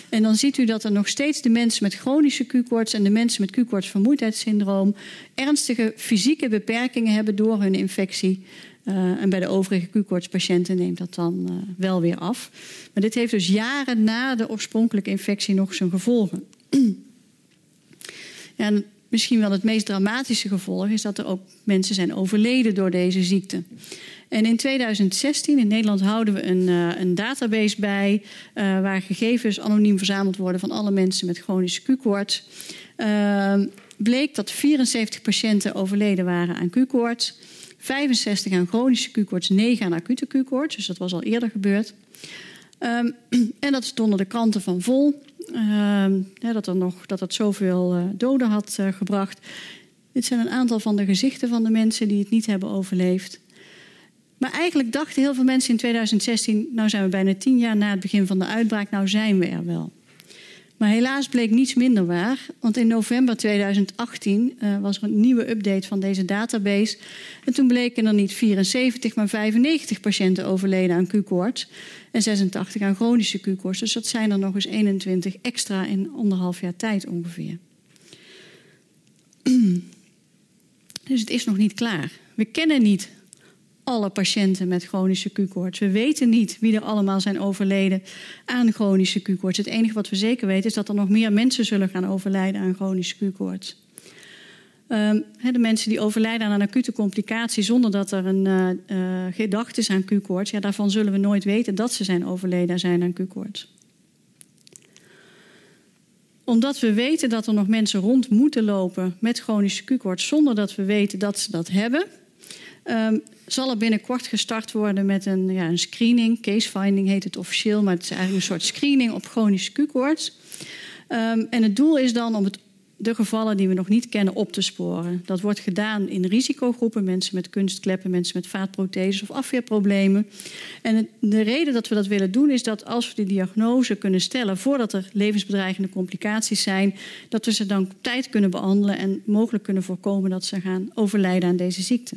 En dan ziet u dat er nog steeds de mensen met chronische Q-koorts en de mensen met Q-koorts vermoeidheidssyndroom ernstige fysieke beperkingen hebben door hun infectie. Uh, en bij de overige Q-koortspatiënten neemt dat dan uh, wel weer af. Maar dit heeft dus jaren na de oorspronkelijke infectie nog zijn gevolgen. en misschien wel het meest dramatische gevolg is dat er ook mensen zijn overleden door deze ziekte. En in 2016 in Nederland houden we een, uh, een database bij uh, waar gegevens anoniem verzameld worden van alle mensen met chronische Q-koorts. Uh, bleek dat 74 patiënten overleden waren aan Q-koorts, 65 aan chronische Q-koorts, 9 aan acute Q-koorts, dus dat was al eerder gebeurd. Um, en dat stonden de kranten van vol. Ja, dat, er nog, dat het zoveel uh, doden had gebracht. Dit zijn een aantal van de gezichten van de mensen die het niet hebben overleefd. Maar eigenlijk dachten heel veel mensen in 2016, nou zijn we bijna tien jaar na het begin van de uitbraak, nou zijn we er wel. Maar helaas bleek niets minder waar, want in november 2018 uh, was er een nieuwe update van deze database. En toen bleken er niet 74, maar 95 patiënten overleden aan Q-koorts en 86 aan chronische Q-koorts. Dus dat zijn er nog eens 21 extra in anderhalf jaar tijd ongeveer. Dus het is nog niet klaar. We kennen niet alle patiënten met chronische Q-koorts. We weten niet wie er allemaal zijn overleden aan chronische Q-koorts. Het enige wat we zeker weten is dat er nog meer mensen zullen gaan overlijden aan chronische Q-koorts. Um, de mensen die overlijden aan een acute complicatie zonder dat er een uh, uh, gedachte is aan Q-koorts, ja, daarvan zullen we nooit weten dat ze zijn overleden zijn aan Q-koorts. Omdat we weten dat er nog mensen rond moeten lopen met chronische Q-koorts zonder dat we weten dat ze dat hebben, um, zal er binnenkort gestart worden met een, ja, een screening. Case finding heet het officieel, maar het is eigenlijk een soort screening op chronische Q-koorts. Um, en het doel is dan om het, de gevallen die we nog niet kennen op te sporen. Dat wordt gedaan in risicogroepen, mensen met kunstkleppen, mensen met vaatprotheses of afweerproblemen. En de reden dat we dat willen doen is dat als we de diagnose kunnen stellen voordat er levensbedreigende complicaties zijn, dat we ze dan op tijd kunnen behandelen en mogelijk kunnen voorkomen dat ze gaan overlijden aan deze ziekte.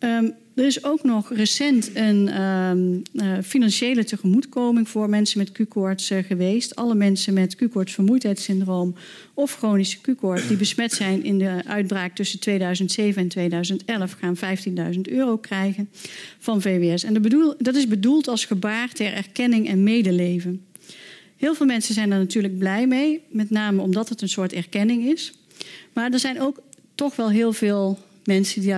Um, er is ook nog recent een um, uh, financiële tegemoetkoming voor mensen met Q-koorts uh, geweest. Alle mensen met Q-koorts vermoeidheidssyndroom of chronische Q-koorts die besmet zijn in de uitbraak tussen 2007 en 2011 gaan 15.000 euro krijgen van VWS. En de bedoel, dat is bedoeld als gebaar ter erkenning en medeleven. Heel veel mensen zijn daar natuurlijk blij mee, met name omdat het een soort erkenning is. Maar er zijn ook toch wel heel veel mensen die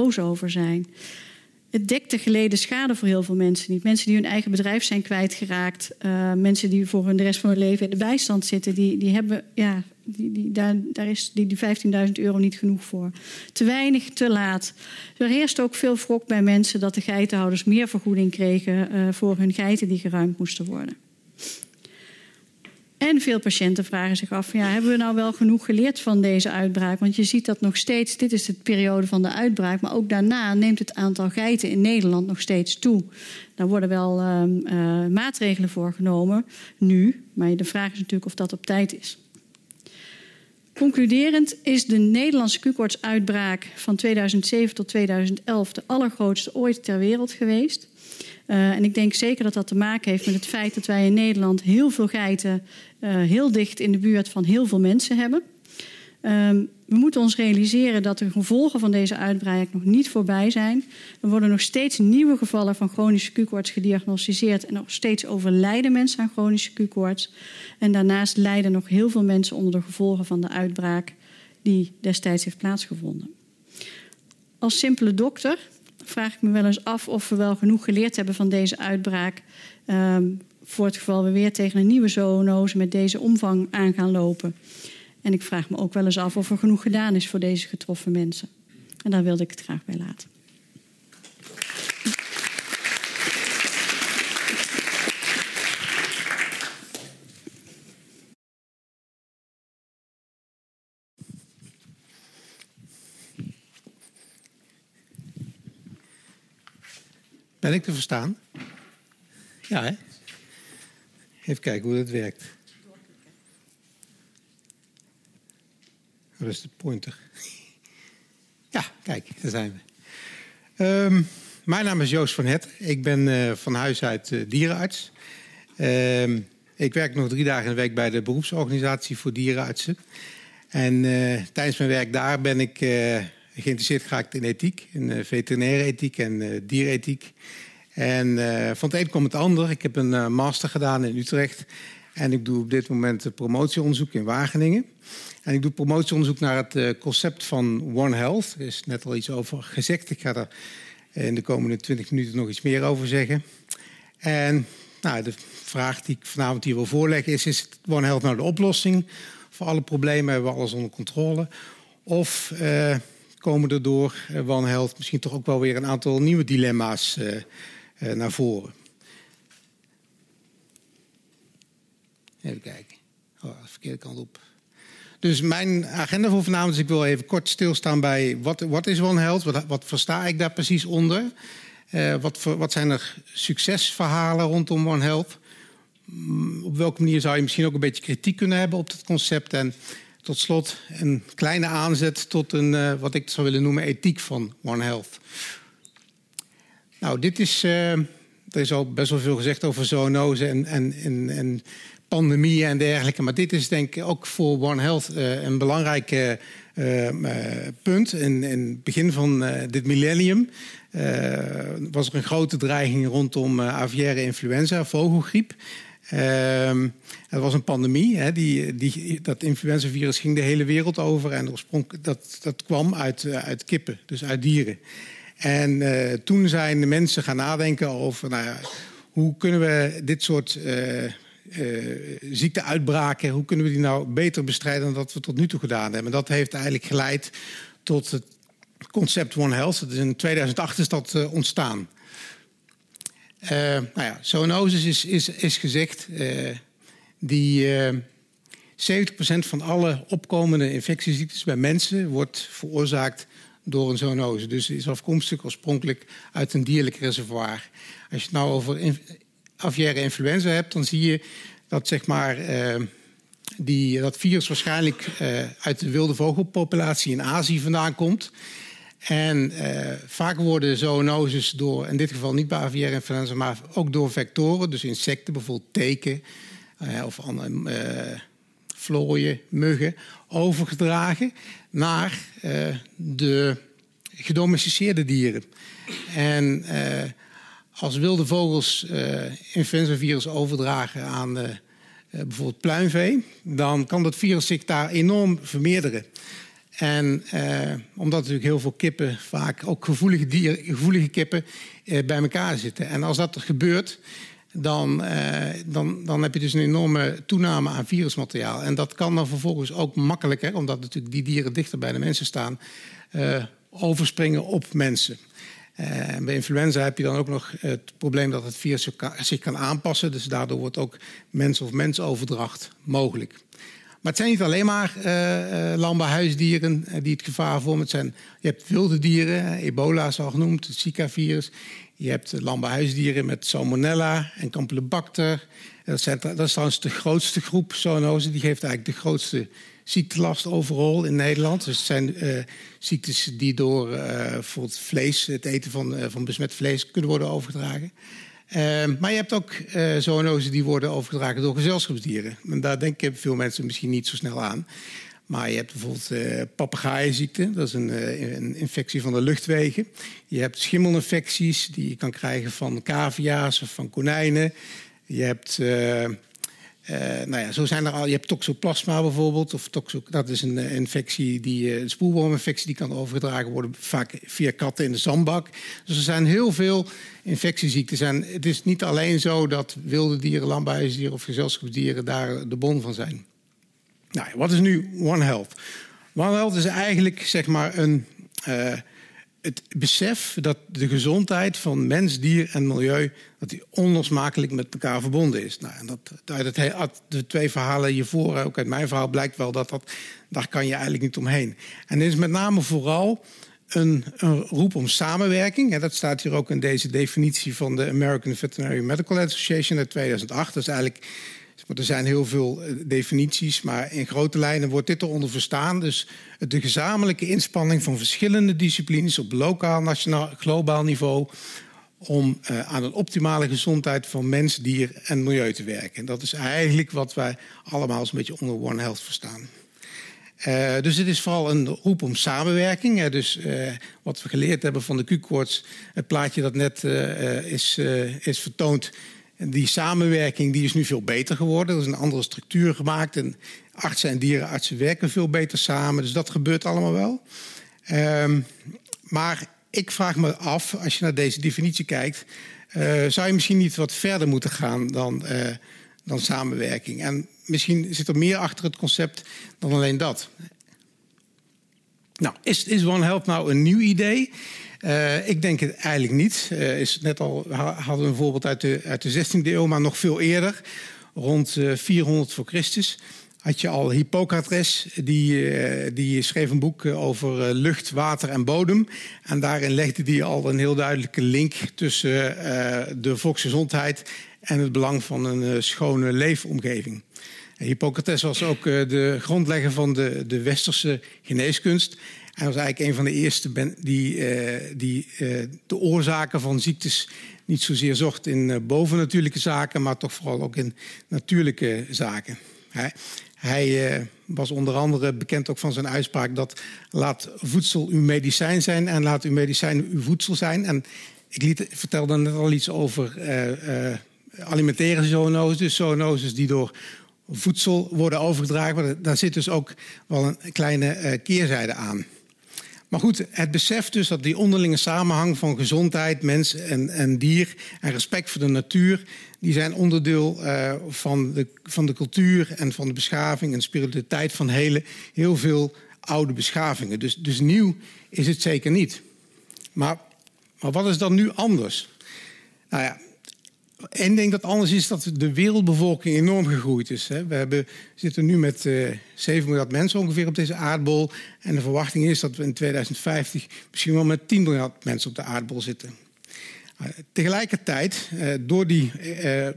boos over zijn. Het dekt de geleden schade voor heel veel mensen niet. Mensen die hun eigen bedrijf zijn kwijtgeraakt. Uh, mensen die voor hun de rest van hun leven in de bijstand zitten. Die, die hebben, ja, die, die, daar, daar is die, die 15.000 euro niet genoeg voor. Te weinig, te laat. Er heerst ook veel wrok bij mensen dat de geitenhouders meer vergoeding kregen uh, voor hun geiten die geruimd moesten worden. En veel patiënten vragen zich af: ja, hebben we nou wel genoeg geleerd van deze uitbraak? Want je ziet dat nog steeds, dit is de periode van de uitbraak, maar ook daarna neemt het aantal geiten in Nederland nog steeds toe. Daar worden wel uh, uh, maatregelen voor genomen nu, maar de vraag is natuurlijk of dat op tijd is. Concluderend is de Nederlandse Q-koortsuitbraak van 2007 tot 2011 de allergrootste ooit ter wereld geweest. Uh, en ik denk zeker dat dat te maken heeft met het feit dat wij in Nederland heel veel geiten uh, heel dicht in de buurt van heel veel mensen hebben. Um, we moeten ons realiseren dat de gevolgen van deze uitbraak nog niet voorbij zijn. Er worden nog steeds nieuwe gevallen van chronische Q-koorts gediagnosticeerd en nog steeds overlijden mensen aan chronische Q-koorts. En daarnaast lijden nog heel veel mensen onder de gevolgen van de uitbraak die destijds heeft plaatsgevonden. Als simpele dokter vraag ik me wel eens af of we wel genoeg geleerd hebben van deze uitbraak. Um, voor het geval we weer tegen een nieuwe zoonose met deze omvang aan gaan lopen. En ik vraag me ook wel eens af of er genoeg gedaan is voor deze getroffen mensen. En daar wilde ik het graag bij laten. Ben ik te verstaan? Ja, hè? Even kijken hoe dat werkt. Dat is de pointer. Ja, kijk, daar zijn we. Um, mijn naam is Joost van Het. Ik ben uh, van huis uit uh, dierenarts. Ehm, ik werk nog drie dagen in de week bij de beroepsorganisatie voor dierenartsen. En tijdens mijn werk daar ben ik geïnteresseerd geraakt in ethiek, in veterinaire ethiek en dierethiek. En van het een komt het ander. Ik heb een master gedaan in Utrecht. En ik doe op dit moment promotieonderzoek in Wageningen. En ik doe promotieonderzoek naar het concept van One Health. Er is net al iets over gezegd. Ik ga er in de komende 20 minuten nog iets meer over zeggen. En nou, de vraag die ik vanavond hier wil voorleggen is: is One Health nou de oplossing voor alle problemen? Hebben we alles onder controle? Of komen er door uh, One Health misschien toch ook wel weer een aantal nieuwe dilemma's naar voren? Even kijken. Oh, de verkeerde kant op. Dus mijn agenda voor vanavond is: ik wil even kort stilstaan bij wat, wat is One Health? Wat, wat versta ik daar precies onder? Wat, wat zijn er succesverhalen rondom One Health? Mm, op welke manier zou je misschien ook een beetje kritiek kunnen hebben op het concept? En tot slot een kleine aanzet tot een, uh, wat ik zou willen noemen, ethiek van One Health. Nou, dit is. Uh, er is al best wel veel gezegd over zoonose en, en, en, en pandemieën en dergelijke. Maar dit is denk ik ook voor One Health uh, een belangrijk punt. In, in, het begin van dit millennium was er een grote dreiging rondom aviaire influenza, vogelgriep. Uh, het was een pandemie. Hè, die, die, dat influenzavirus ging de hele wereld over. En dat, dat kwam uit, uit kippen, dus uit dieren. En uh, toen zijn de mensen gaan nadenken over... Nou ja, hoe kunnen we dit soort uh, uh, ziekteuitbraken, hoe kunnen we die nou beter bestrijden dan dat we tot nu toe gedaan hebben? En dat heeft eigenlijk geleid tot het concept One Health. Is in 2008 is dat ontstaan. Uh, nou zoonosis is, is, is gezegd. die 70% van alle opkomende infectieziektes bij mensen wordt veroorzaakt door een zoonose. Dus is afkomstig oorspronkelijk uit een dierlijk reservoir. Als je het nou over aviaire influenza hebt, dan zie je dat zeg maar, die, dat virus waarschijnlijk uit de wilde vogelpopulatie in Azië vandaan komt. En uh, vaak worden zoonoses door, in dit geval niet bij aviaire influenza, maar ook door vectoren, dus insecten, bijvoorbeeld teken of andere vlooien, muggen, overgedragen naar de gedomesticeerde dieren. En als wilde vogels influenzavirus overdragen aan bijvoorbeeld pluimvee, dan kan dat virus zich daar enorm vermeerderen. En uh, omdat natuurlijk heel veel kippen, vaak ook gevoelige, dier, gevoelige kippen, bij elkaar zitten. En als dat gebeurt, dan, dan, dan heb je dus een enorme toename aan virusmateriaal. En dat kan dan vervolgens ook makkelijker, omdat natuurlijk die dieren dichter bij de mensen staan, overspringen op mensen. Uh, bij influenza heb je dan ook nog het probleem dat het virus zich kan aanpassen. Dus daardoor wordt ook mens of mens overdracht mogelijk. Maar het zijn niet alleen maar uh, uh, landbouwhuisdieren die het gevaar vormen. Het zijn, je hebt wilde dieren, ebola is al genoemd, het Zika-virus. Je hebt landbouwhuisdieren met salmonella en campylobacter. Dat, zijn, dat is trouwens de grootste groep zoonosen. Die geeft eigenlijk de grootste ziektelast overal in Nederland. Dus het zijn ziektes die door uh, bijvoorbeeld vlees, het eten van, van besmet vlees, kunnen worden overgedragen. Ehm, maar je hebt ook zoonosen die worden overgedragen door gezelschapsdieren. En daar denken veel mensen misschien niet zo snel aan. Maar je hebt bijvoorbeeld uh, dat is een, een, infectie van de luchtwegen. Je hebt schimmelinfecties die je kan krijgen van cavia's of van konijnen. Je hebt nou ja, zo zijn er al. Je hebt toxoplasma bijvoorbeeld. Of toxo, dat is een uh, infectie, die, uh, een spoelworminfectie, die kan overgedragen worden vaak via katten in de zandbak. Dus er zijn heel veel infectieziekten. En het is niet alleen zo dat wilde dieren, landbouwhuisdieren of gezelschapsdieren daar de bon van zijn. Nou, wat is nu One Health? One Health is eigenlijk zeg maar een het besef dat de gezondheid van mens, dier en milieu dat die onlosmakelijk met elkaar verbonden is. Nou, en dat, uit, het, de twee verhalen hiervoor, ook uit mijn verhaal, blijkt wel dat, dat daar kan je eigenlijk niet omheen. En dit is met name vooral een, een roep om samenwerking. En dat staat hier ook in deze definitie van de American Veterinary Medical Association uit 2008. Dat is eigenlijk er zijn heel veel definities, maar in grote lijnen wordt dit eronder verstaan. Dus de gezamenlijke inspanning van verschillende disciplines op lokaal, nationaal, globaal niveau om uh, aan een optimale gezondheid van mens, dier en milieu te werken. En dat is eigenlijk wat wij allemaal een beetje onder One Health verstaan. Uh, dus het is vooral een roep om samenwerking. Dus wat we geleerd hebben van de Q-koorts, het plaatje dat net is, is vertoond, die samenwerking die is nu veel beter geworden. Er is een andere structuur gemaakt en artsen en dierenartsen werken veel beter samen. Dus dat gebeurt allemaal wel. Ehm, maar ik vraag me af, als je naar deze definitie kijkt, uh, zou je misschien niet wat verder moeten gaan dan, uh, dan samenwerking? En misschien zit er meer achter het concept dan alleen dat. Nou, is, is One Health nou een nieuw idee? Uh, ik denk het eigenlijk niet. is net al hadden we een voorbeeld uit de, uit de 16e eeuw, maar nog veel eerder, rond 400 voor Christus had je al Hippocrates, die, eh, die schreef een boek eh, over eh, lucht, water en bodem. En daarin legde hij al een heel duidelijke link tussen de volksgezondheid en het belang van een schone leefomgeving. Hippocrates was ook de grondlegger van de, de westerse geneeskunst. Hij was eigenlijk een van de eerste die, die de oorzaken van ziektes niet zozeer zocht in bovennatuurlijke zaken, maar toch vooral ook in natuurlijke zaken. Hij was onder andere bekend ook van zijn uitspraak dat laat voedsel uw medicijn zijn en laat uw medicijn uw voedsel zijn. En ik liet, vertelde net al iets over alimentaire zoonoses, zoonoses die door voedsel worden overgedragen. Daar zit dus ook wel een kleine keerzijde aan. Maar goed, het besef dus dat die onderlinge samenhang van gezondheid, mens en, en dier en respect voor de natuur, die zijn onderdeel uh, van, de, van de cultuur en van de beschaving en spiritualiteit van hele, heel veel oude beschavingen. Dus, dus nieuw is het zeker niet. Maar, maar wat is dan nu anders? Nou ja, Eén ding dat anders is dat de wereldbevolking enorm gegroeid is. We hebben, zitten nu met uh, eh, 7 miljard mensen ongeveer op deze aardbol. En de verwachting is dat we in 2050 misschien wel met 10 miljard mensen op de aardbol zitten. Uh, tegelijkertijd, uh, door die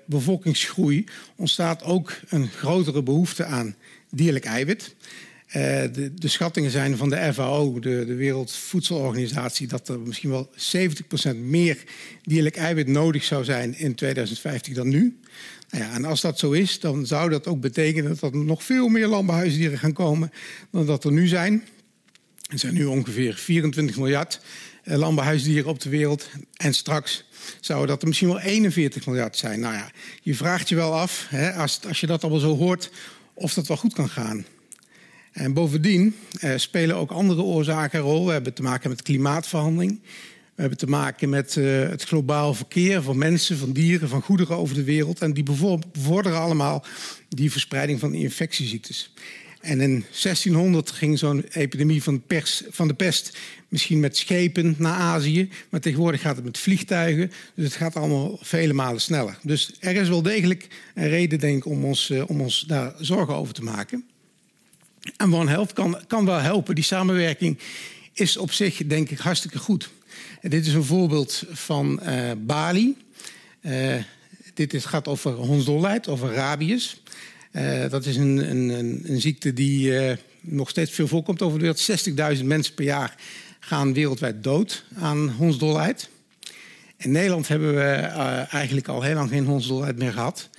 bevolkingsgroei, ontstaat ook een grotere behoefte aan dierlijk eiwit. Uh, de, de, schattingen zijn van de FAO, de, de, Wereldvoedselorganisatie, dat er misschien wel 70% meer dierlijk eiwit nodig zou zijn in 2050 dan nu. Nou ja, en als dat zo is, dan zou dat ook betekenen dat er nog veel meer landbouwhuisdieren gaan komen dan dat er nu zijn. Er zijn nu ongeveer 24 miljard uh, landbouwhuisdieren op de wereld. En straks zouden dat er misschien wel 41 miljard zijn. Nou ja, je vraagt je wel af, hè, als, als je dat allemaal zo hoort, of dat wel goed kan gaan. En bovendien eh, spelen ook andere oorzaken een rol. We hebben te maken met klimaatverandering. We hebben te maken met eh, het globaal verkeer van mensen, van dieren, van goederen over de wereld. En die bevorderen allemaal die verspreiding van infectieziektes. En in 1600 ging zo'n epidemie van, van de pest misschien met schepen naar Azië. Maar tegenwoordig gaat het met vliegtuigen. Dus het gaat allemaal vele malen sneller. Dus er is wel degelijk een reden, denk ik, om ons, uh, om ons daar zorgen over te maken. En One Health kan, kan wel helpen. Die samenwerking is op zich, denk ik, hartstikke goed. En dit is een voorbeeld van uh, Bali. Uh, dit is, gaat over hondsdolheid, over rabies. Uh, dat is een, een, een ziekte die nog steeds veel voorkomt over de wereld. 60.000 mensen per jaar gaan wereldwijd dood aan hondsdolheid. In Nederland hebben we eigenlijk al heel lang geen hondsdolheid meer gehad.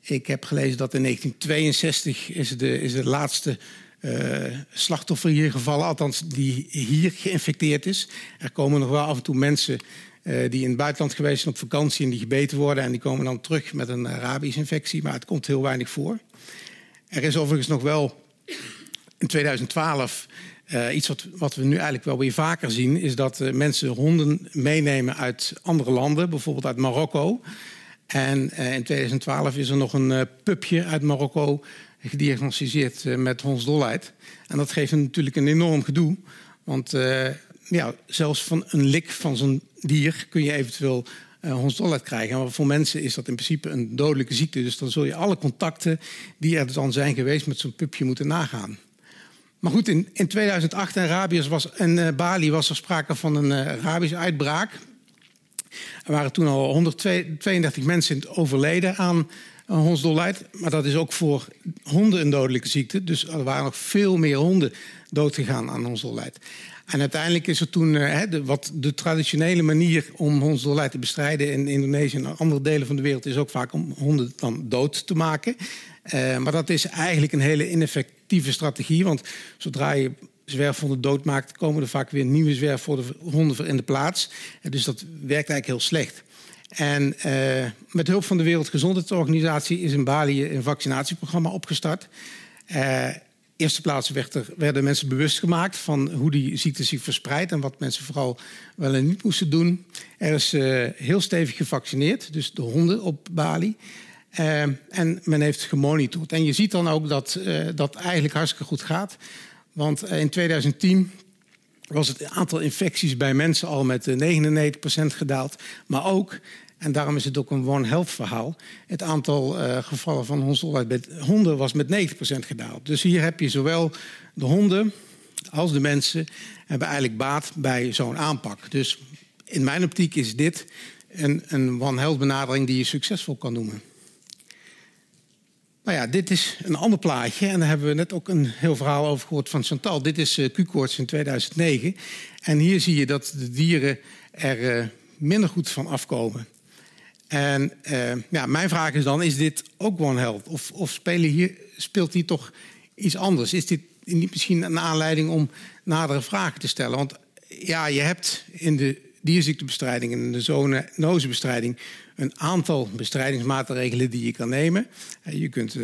Ik heb gelezen dat in 1962 is de, is de laatste uh, slachtoffer hier gevallen, althans die hier geïnfecteerd is. Er komen nog wel af en toe mensen uh, die in het buitenland geweest zijn op vakantie en die gebeten worden en die komen dan terug met een Arabische infectie, maar het komt heel weinig voor. Er is overigens nog wel in 2012 uh, iets wat, wat, we nu eigenlijk wel weer vaker zien, is dat mensen honden meenemen uit andere landen, bijvoorbeeld uit Marokko. En in 2012 is er nog een pupje uit Marokko gediagnosticeerd eh, met hondsdolheid. En dat geeft natuurlijk een enorm gedoe. Want uh, ja, zelfs van een lik van zo'n dier kun je eventueel uh, hondsdolheid krijgen. Maar voor mensen is dat in principe een dodelijke ziekte. Dus dan zul je alle contacten die er dan zijn geweest met zo'n pupje moeten nagaan. Maar goed, in, in 2008 in, was, in Bali was er sprake van een uh, rabische uitbraak. Er waren toen al 132 mensen overleden aan hondsdolheid. Maar dat is ook voor honden een dodelijke ziekte. Dus er waren nog veel meer honden doodgegaan aan hondsdolheid. En uiteindelijk is er toen uh, de, wat de traditionele manier om hondsdolheid te bestrijden in Indonesië en andere delen van de wereld is ook vaak om honden dan dood te maken. Uh, maar dat is eigenlijk een hele ineffectieve strategie, want zodra je zwerfhonden doodmaakt, komen er vaak weer nieuwe zwerfhonden in de plaats. Dus dat werkt eigenlijk heel slecht. En uh, met hulp van de Wereldgezondheidsorganisatie is in Bali een vaccinatieprogramma opgestart. Uh, eerste plaats werd er, werden mensen bewust gemaakt van hoe die ziekte zich verspreidt en wat mensen vooral wel en niet moesten doen. Er is uh, heel stevig gevaccineerd, dus de honden op Bali. En men heeft gemonitord. En je ziet dan ook dat dat eigenlijk hartstikke goed gaat. Want in 2010 was het aantal infecties bij mensen al met 99% gedaald. Maar ook en daarom is het ook een One Health verhaal. Het aantal uh, gevallen van hondsdolheid bij honden was met 90% gedaald. Dus hier heb je zowel de honden als de mensen hebben eigenlijk baat bij zo'n aanpak. Dus in mijn optiek is dit een, een One Health benadering die je succesvol kan noemen. Nou ja, dit is een ander plaatje. En daar hebben we net ook een heel verhaal over gehoord van Chantal. Dit is uh, Q-koorts in 2009. En hier zie je dat de dieren er uh, minder goed van afkomen. En uh, ja, mijn vraag is dan, is dit ook One Health? Of, of hier, speelt hier toch iets anders? Is dit niet misschien een aanleiding om nadere vragen te stellen? Want ja, je hebt in de dierziektebestrijding en de zoonosebestrijding een aantal bestrijdingsmaatregelen die je kan nemen. Je kunt uh,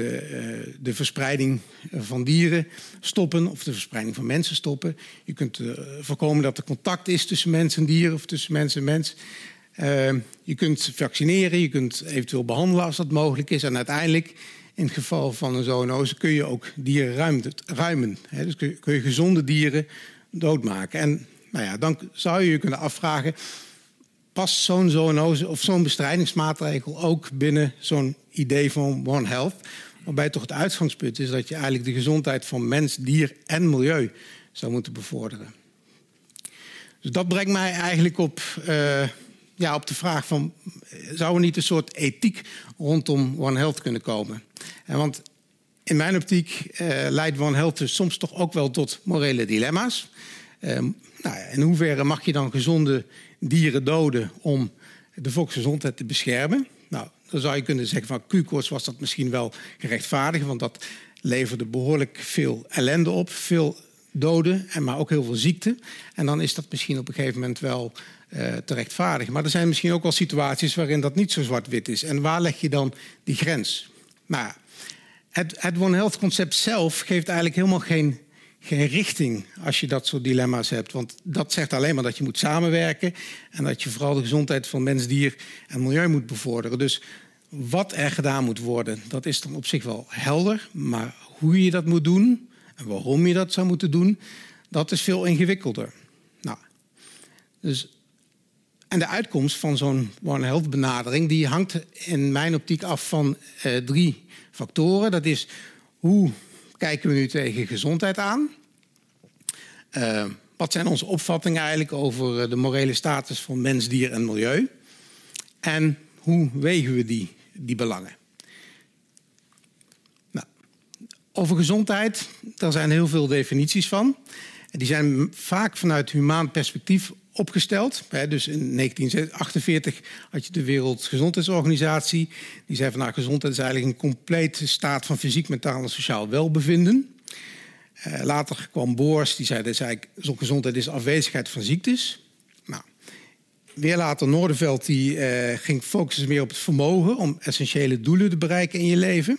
de verspreiding van dieren stoppen of de verspreiding van mensen stoppen. Je kunt voorkomen dat er contact is tussen mens en dier of tussen mens en mens. Uh, je kunt vaccineren, je kunt eventueel behandelen als dat mogelijk is. En uiteindelijk, in het geval van een zoonose, kun je ook dieren ruimen. ruimen hè? Dus kun je, kun je, gezonde dieren doodmaken. En nou ja, dan zou je je kunnen afvragen... past zo'n zoonose of zo'n bestrijdingsmaatregel ook binnen zo'n idee van One Health... waarbij toch het uitgangspunt is dat je eigenlijk de gezondheid van mens, dier en milieu zou moeten bevorderen. Dus dat brengt mij eigenlijk op... Uh, ja, op de vraag van zou er niet een soort ethiek rondom One Health kunnen komen? En want in mijn optiek uh, leidt One Health dus soms toch ook wel tot morele dilemma's. Uh, nou in hoeverre mag je dan gezonde dieren doden om de volksgezondheid te beschermen? Nou, dan zou je kunnen zeggen van Q-koorts was dat misschien wel gerechtvaardigd, want dat leverde behoorlijk veel ellende op, veel doden, en maar ook heel veel ziekte. En dan is dat misschien op een gegeven moment wel uh, te rechtvaardigen. Maar er zijn misschien ook wel situaties waarin dat niet zo zwart-wit is. En waar leg je dan die grens? Maar het, het One Health concept zelf geeft eigenlijk helemaal geen, geen richting als je dat soort dilemma's hebt. Want dat zegt alleen maar dat je moet samenwerken en dat je vooral de gezondheid van mens, dier en milieu moet bevorderen. Dus wat er gedaan moet worden, dat is dan op zich wel helder. Maar hoe je dat moet doen en waarom je dat zou moeten doen, dat is veel ingewikkelder. Nou, dus en de uitkomst van zo'n One Health benadering die hangt in mijn optiek af van uh, drie factoren. Dat is hoe kijken we nu tegen gezondheid aan? Uh, wat zijn onze opvattingen eigenlijk over de morele status van mens, dier en milieu? En hoe wegen we die, die belangen? Nou, over gezondheid, daar zijn heel veel definities van. Die zijn vaak vanuit humaan perspectief opgesteld. Dus in 1948 had je de Wereldgezondheidsorganisatie. Die zei van nou, gezondheid is eigenlijk een complete staat van fysiek, mentaal en sociaal welbevinden. Uh, later kwam Boors, die zei dat eigenlijk, gezondheid is afwezigheid van ziektes. Nou, weer later Noorderveld, die uh, ging focussen meer op het vermogen om essentiële doelen te bereiken in je leven.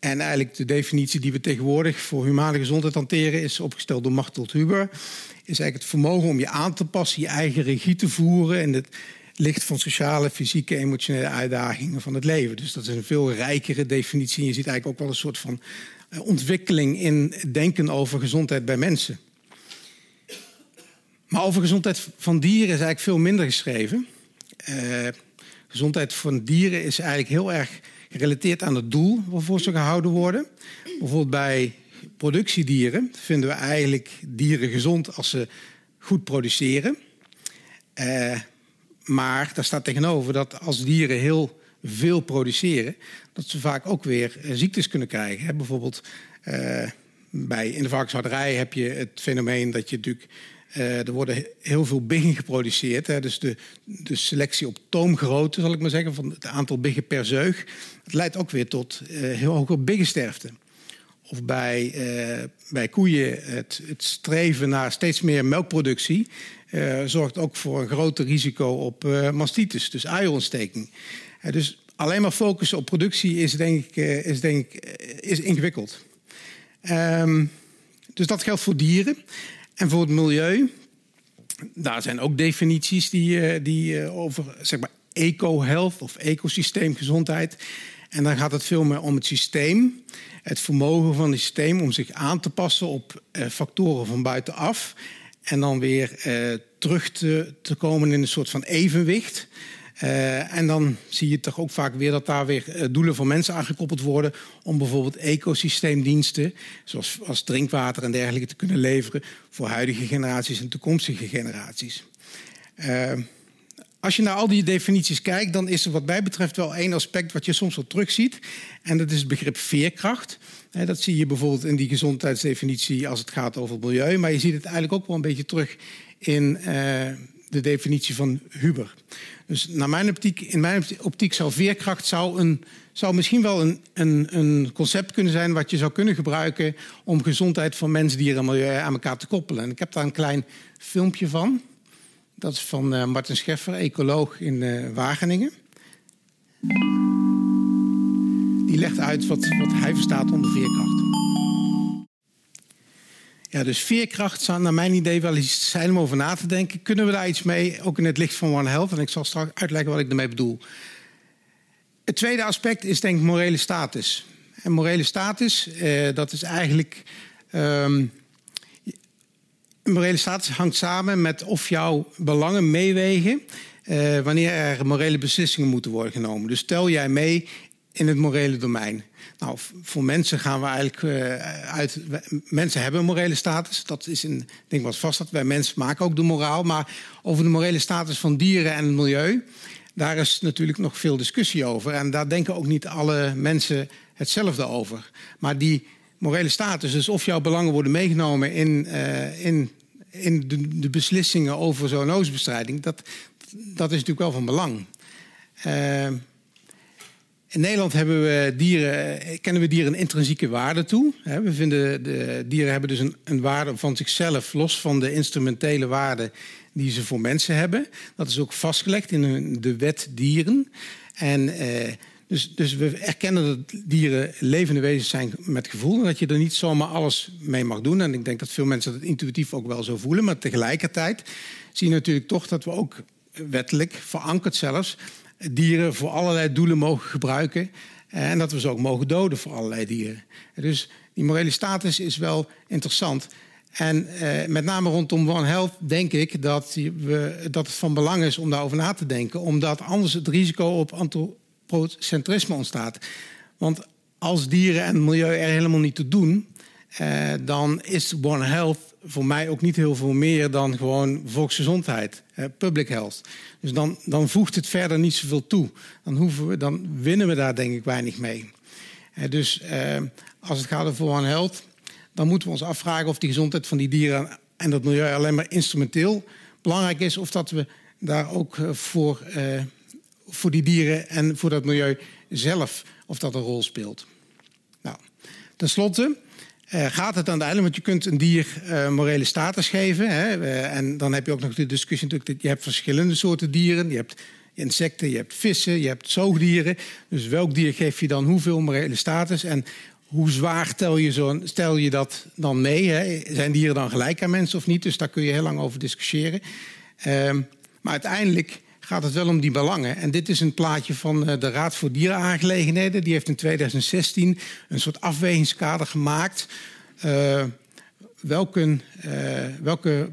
En eigenlijk de definitie die we tegenwoordig voor humane gezondheid hanteren is opgesteld door Martel Huber is eigenlijk het vermogen om je aan te passen, je eigen regie te voeren in het licht van sociale, fysieke, emotionele uitdagingen van het leven. Dus dat is een veel rijkere definitie. Je ziet eigenlijk ook wel een soort van eh, ontwikkeling in denken over gezondheid bij mensen. Maar over gezondheid van dieren is eigenlijk veel minder geschreven. Uh, gezondheid van dieren is eigenlijk heel erg gerelateerd aan het doel waarvoor ze gehouden worden. Bijvoorbeeld bij productiedieren vinden we eigenlijk dieren gezond als ze goed produceren. Uh, maar daar staat tegenover dat als dieren heel veel produceren, dat ze vaak ook weer ziektes kunnen krijgen. Bijvoorbeeld bij, in de varkenshouderij heb je het fenomeen dat je natuurlijk er worden heel veel biggen geproduceerd. Hè. Dus de, de selectie op toomgrootte, zal ik maar zeggen, van het aantal biggen per zeug. Het leidt ook weer tot heel hoge biggensterfte. Of bij, uh, bij koeien het, het, streven naar steeds meer melkproductie... zorgt ook voor een groter risico op mastitis, dus eierontsteking. dus alleen maar focussen op productie is denk ik, is, denk ik, is ingewikkeld. Um, dus dat geldt voor dieren. En voor het milieu, daar zijn ook definities die, eh, die eh, over zeg maar eco-health of ecosysteemgezondheid. En dan gaat het veel meer om het systeem, het vermogen van het systeem om zich aan te passen op eh, factoren van buitenaf. En dan weer terug te, te komen in een soort van evenwicht. Uh, en dan zie je toch ook vaak weer dat daar weer doelen van mensen aangekoppeld worden om bijvoorbeeld ecosysteemdiensten, zoals als drinkwater en dergelijke, te kunnen leveren voor huidige generaties en toekomstige generaties. Als je naar al die definities kijkt, dan is er wat mij betreft wel één aspect wat je soms wel terugziet. En dat is het begrip veerkracht. Dat zie je bijvoorbeeld in die gezondheidsdefinitie als het gaat over het milieu. Maar je ziet het eigenlijk ook wel een beetje terug in de definitie van Huber. Dus naar mijn optiek, in mijn optiek zou veerkracht zou een, zou misschien wel een, een, een concept kunnen zijn wat je zou kunnen gebruiken om gezondheid van mens, dieren en milieu aan elkaar te koppelen. En ik heb daar een klein filmpje van. Dat is van uh, Martin Scheffer, ecoloog in uh, Wageningen. Die legt uit wat, wat hij verstaat onder veerkracht. Ja, dus veerkracht zou naar mijn idee wel iets zijn om over na te denken. Kunnen we daar iets mee, ook in het licht van One Health? En ik zal straks uitleggen wat ik ermee bedoel. Het tweede aspect is denk ik morele status. En morele status, eh, dat is eigenlijk... Um, morele status hangt samen met of jouw belangen meewegen... Uh, wanneer er morele beslissingen moeten worden genomen. Dus stel jij mee in het morele domein. Nou, voor mensen gaan we eigenlijk uh, uit. Mensen hebben een morele status. Dat is een ding wat vast staat. Wij mensen maken ook de moraal. Maar over de morele status van dieren en het milieu. Daar is natuurlijk nog veel discussie over. En daar denken ook niet alle mensen hetzelfde over. Maar die morele status, dus of jouw belangen worden meegenomen in, uh, in, in de, de, beslissingen over zoonosebestrijding, dat, dat is natuurlijk wel van belang. Uh, in Nederland hebben we dieren, kennen we dieren een intrinsieke waarde toe. We vinden de dieren hebben dus een, een waarde van zichzelf, los van de instrumentele waarde die ze voor mensen hebben. Dat is ook vastgelegd in de wet dieren. En eh, dus, dus we erkennen dat dieren levende wezens zijn met gevoel. En dat je er niet zomaar alles mee mag doen. En ik denk dat veel mensen dat intuïtief ook wel zo voelen. Maar tegelijkertijd zie je natuurlijk toch dat we ook wettelijk, verankerd zelfs, dieren voor allerlei doelen mogen gebruiken. En dat we ze ook mogen doden voor allerlei dieren. Dus die morele status is wel interessant. En eh, met name rondom One Health denk ik dat, we, dat het van belang is om daarover na te denken. Omdat anders het risico op antropocentrisme ontstaat. Want als dieren en milieu er helemaal niet te doen, eh, dan is One Health voor mij ook niet heel veel meer dan gewoon volksgezondheid, eh, public health. Dus dan, dan voegt het verder niet zoveel toe. Dan, hoeven we, dan winnen we daar denk ik weinig mee. Eh, dus eh, als het gaat over One Health, dan moeten we ons afvragen of die gezondheid van die dieren en dat milieu alleen maar instrumenteel belangrijk is, of dat we daar ook eh, voor, voor die dieren en voor dat milieu zelf, of dat een rol speelt. Nou, ten slotte uh, gaat het uiteindelijk, want je kunt een dier uh, morele status geven. Hè, uh, en dan heb je ook nog de discussie natuurlijk, dat je hebt verschillende soorten dieren. Je hebt insecten, je hebt vissen, je hebt zoogdieren. Dus welk dier geef je dan hoeveel morele status? En hoe zwaar tel je, zo, stel je dat dan mee? Hè? Zijn dieren dan gelijk aan mensen of niet? Dus daar kun je heel lang over discussiëren. Ehm, maar uiteindelijk gaat het wel om die belangen. En dit is een plaatje van de Raad voor Dierenaangelegenheden. Die heeft in 2016 een soort afwegingskader gemaakt. Uh, welke, uh, welke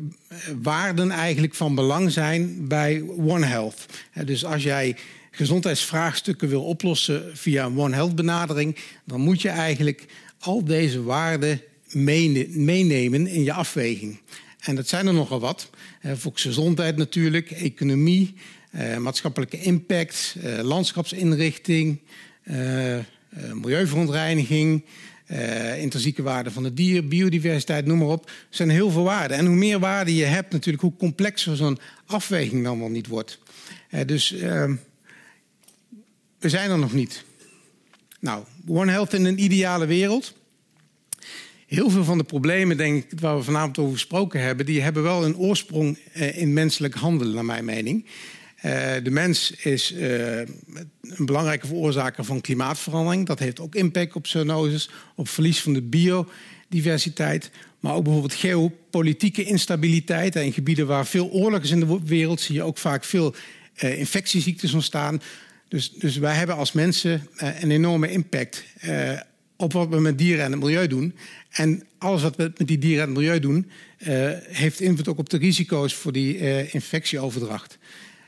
waarden eigenlijk van belang zijn bij One Health. dus als jij gezondheidsvraagstukken wil oplossen via een One Health benadering, dan moet je eigenlijk al deze waarden meenemen in je afweging. En dat zijn er nogal wat. Volksgezondheid natuurlijk, economie, maatschappelijke impact, landschapsinrichting, milieuverontreiniging, intrinsieke waarde van het dier, biodiversiteit, noem maar op. Er zijn heel veel waarden. En hoe meer waarden je hebt, natuurlijk, hoe complexer zo'n afweging dan wel niet wordt. dus ehm, we zijn er nog niet. Nou, One Health in een ideale wereld. Heel veel van de problemen, denk ik, waar we vanavond over gesproken hebben, die hebben wel een oorsprong eh, in menselijk handelen, naar mijn mening. Uh, de mens is uh, een belangrijke veroorzaker van klimaatverandering. Dat heeft ook impact op zoonoses, op verlies van de biodiversiteit. Maar ook bijvoorbeeld geopolitieke instabiliteit. In gebieden waar veel oorlog is in de wereld zie je ook vaak veel uh, infectieziektes ontstaan. Dus, dus wij hebben als mensen een enorme impact op wat we met dieren en het milieu doen. En alles wat we met die dieren en het milieu doen, heeft invloed ook op de risico's voor die infectieoverdracht.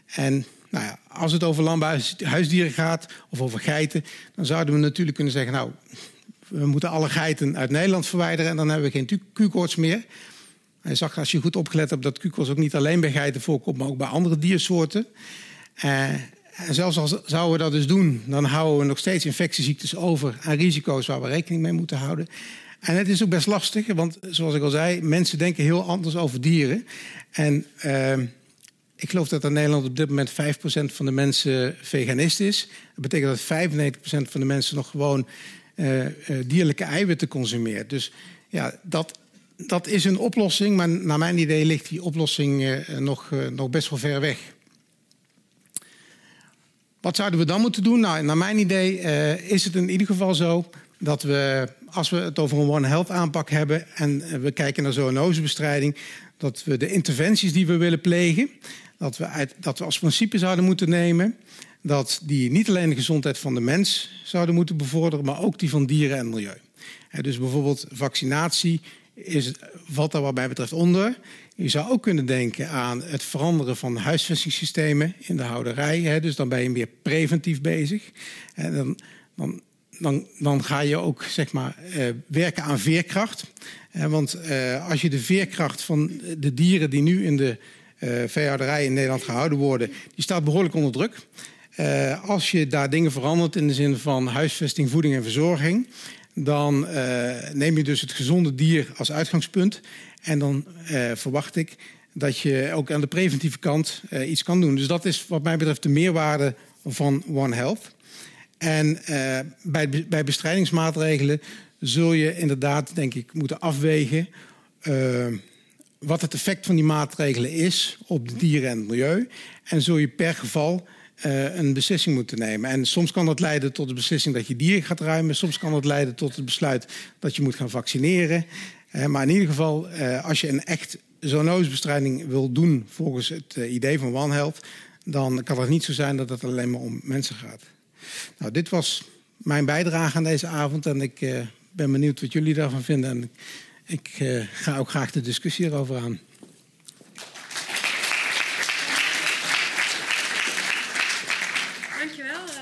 En nou ja, als het over landbouwhuisdieren gaat of over geiten, dan zouden we natuurlijk kunnen zeggen: Nou, we moeten alle geiten uit Nederland verwijderen en dan hebben we geen Q-koorts meer. Hij zag, als je goed opgelet hebt, dat Q-koorts ook niet alleen bij geiten voorkomt, maar ook bij andere diersoorten. Uh, en zelfs als zouden we dat dus doen, dan houden we nog steeds infectieziektes over en risico's waar we rekening mee moeten houden. En het is ook best lastig, want zoals ik al zei, mensen denken heel anders over dieren. En uh, ik geloof dat in Nederland op dit moment 5% van de mensen veganist is. Dat betekent dat 95% van de mensen nog gewoon uh, uh, dierlijke eiwitten consumeert. Dus ja, dat, dat is een oplossing, maar naar mijn idee ligt die oplossing uh, nog, nog best wel ver weg. Wat zouden we dan moeten doen? Nou, naar mijn idee is het in ieder geval zo dat we, als we het over een One Health aanpak hebben en we kijken naar zoonosebestrijding, dat we de interventies die we willen plegen, dat we, uit, dat we als principe zouden moeten nemen dat die niet alleen de gezondheid van de mens zouden moeten bevorderen, maar ook die van dieren en milieu. dus bijvoorbeeld vaccinatie is, valt daar wat mij betreft onder. Je zou ook kunnen denken aan het veranderen van huisvestingssystemen in de houderij. Dus dan ben je meer preventief bezig. Dan, dan, dan, dan ga je ook zeg maar, uh, werken aan veerkracht. want uh, als je de veerkracht van de dieren die nu in de uh, veehouderij in Nederland gehouden worden, die staat behoorlijk onder druk. als je daar dingen verandert in de zin van huisvesting, voeding en verzorging, dan neem je dus het gezonde dier als uitgangspunt. En dan verwacht ik dat je ook aan de preventieve kant iets kan doen. Dus dat is wat mij betreft de meerwaarde van One Health. En bij, bij bestrijdingsmaatregelen zul je inderdaad, denk ik, moeten afwegen wat het effect van die maatregelen is op de dieren en het milieu. En zul je per geval uh, een beslissing moeten nemen. En soms kan dat leiden tot de beslissing dat je dieren gaat ruimen. Soms kan dat leiden tot het besluit dat je moet gaan vaccineren. Uh, maar in ieder geval, uh, als je een echt zoonosebestrijding wil doen volgens het idee van One Health, dan kan het niet zo zijn dat het alleen maar om mensen gaat. Nou, dit was mijn bijdrage aan deze avond en ik ben benieuwd wat jullie daarvan vinden. En ik ga ook graag de discussie erover aan.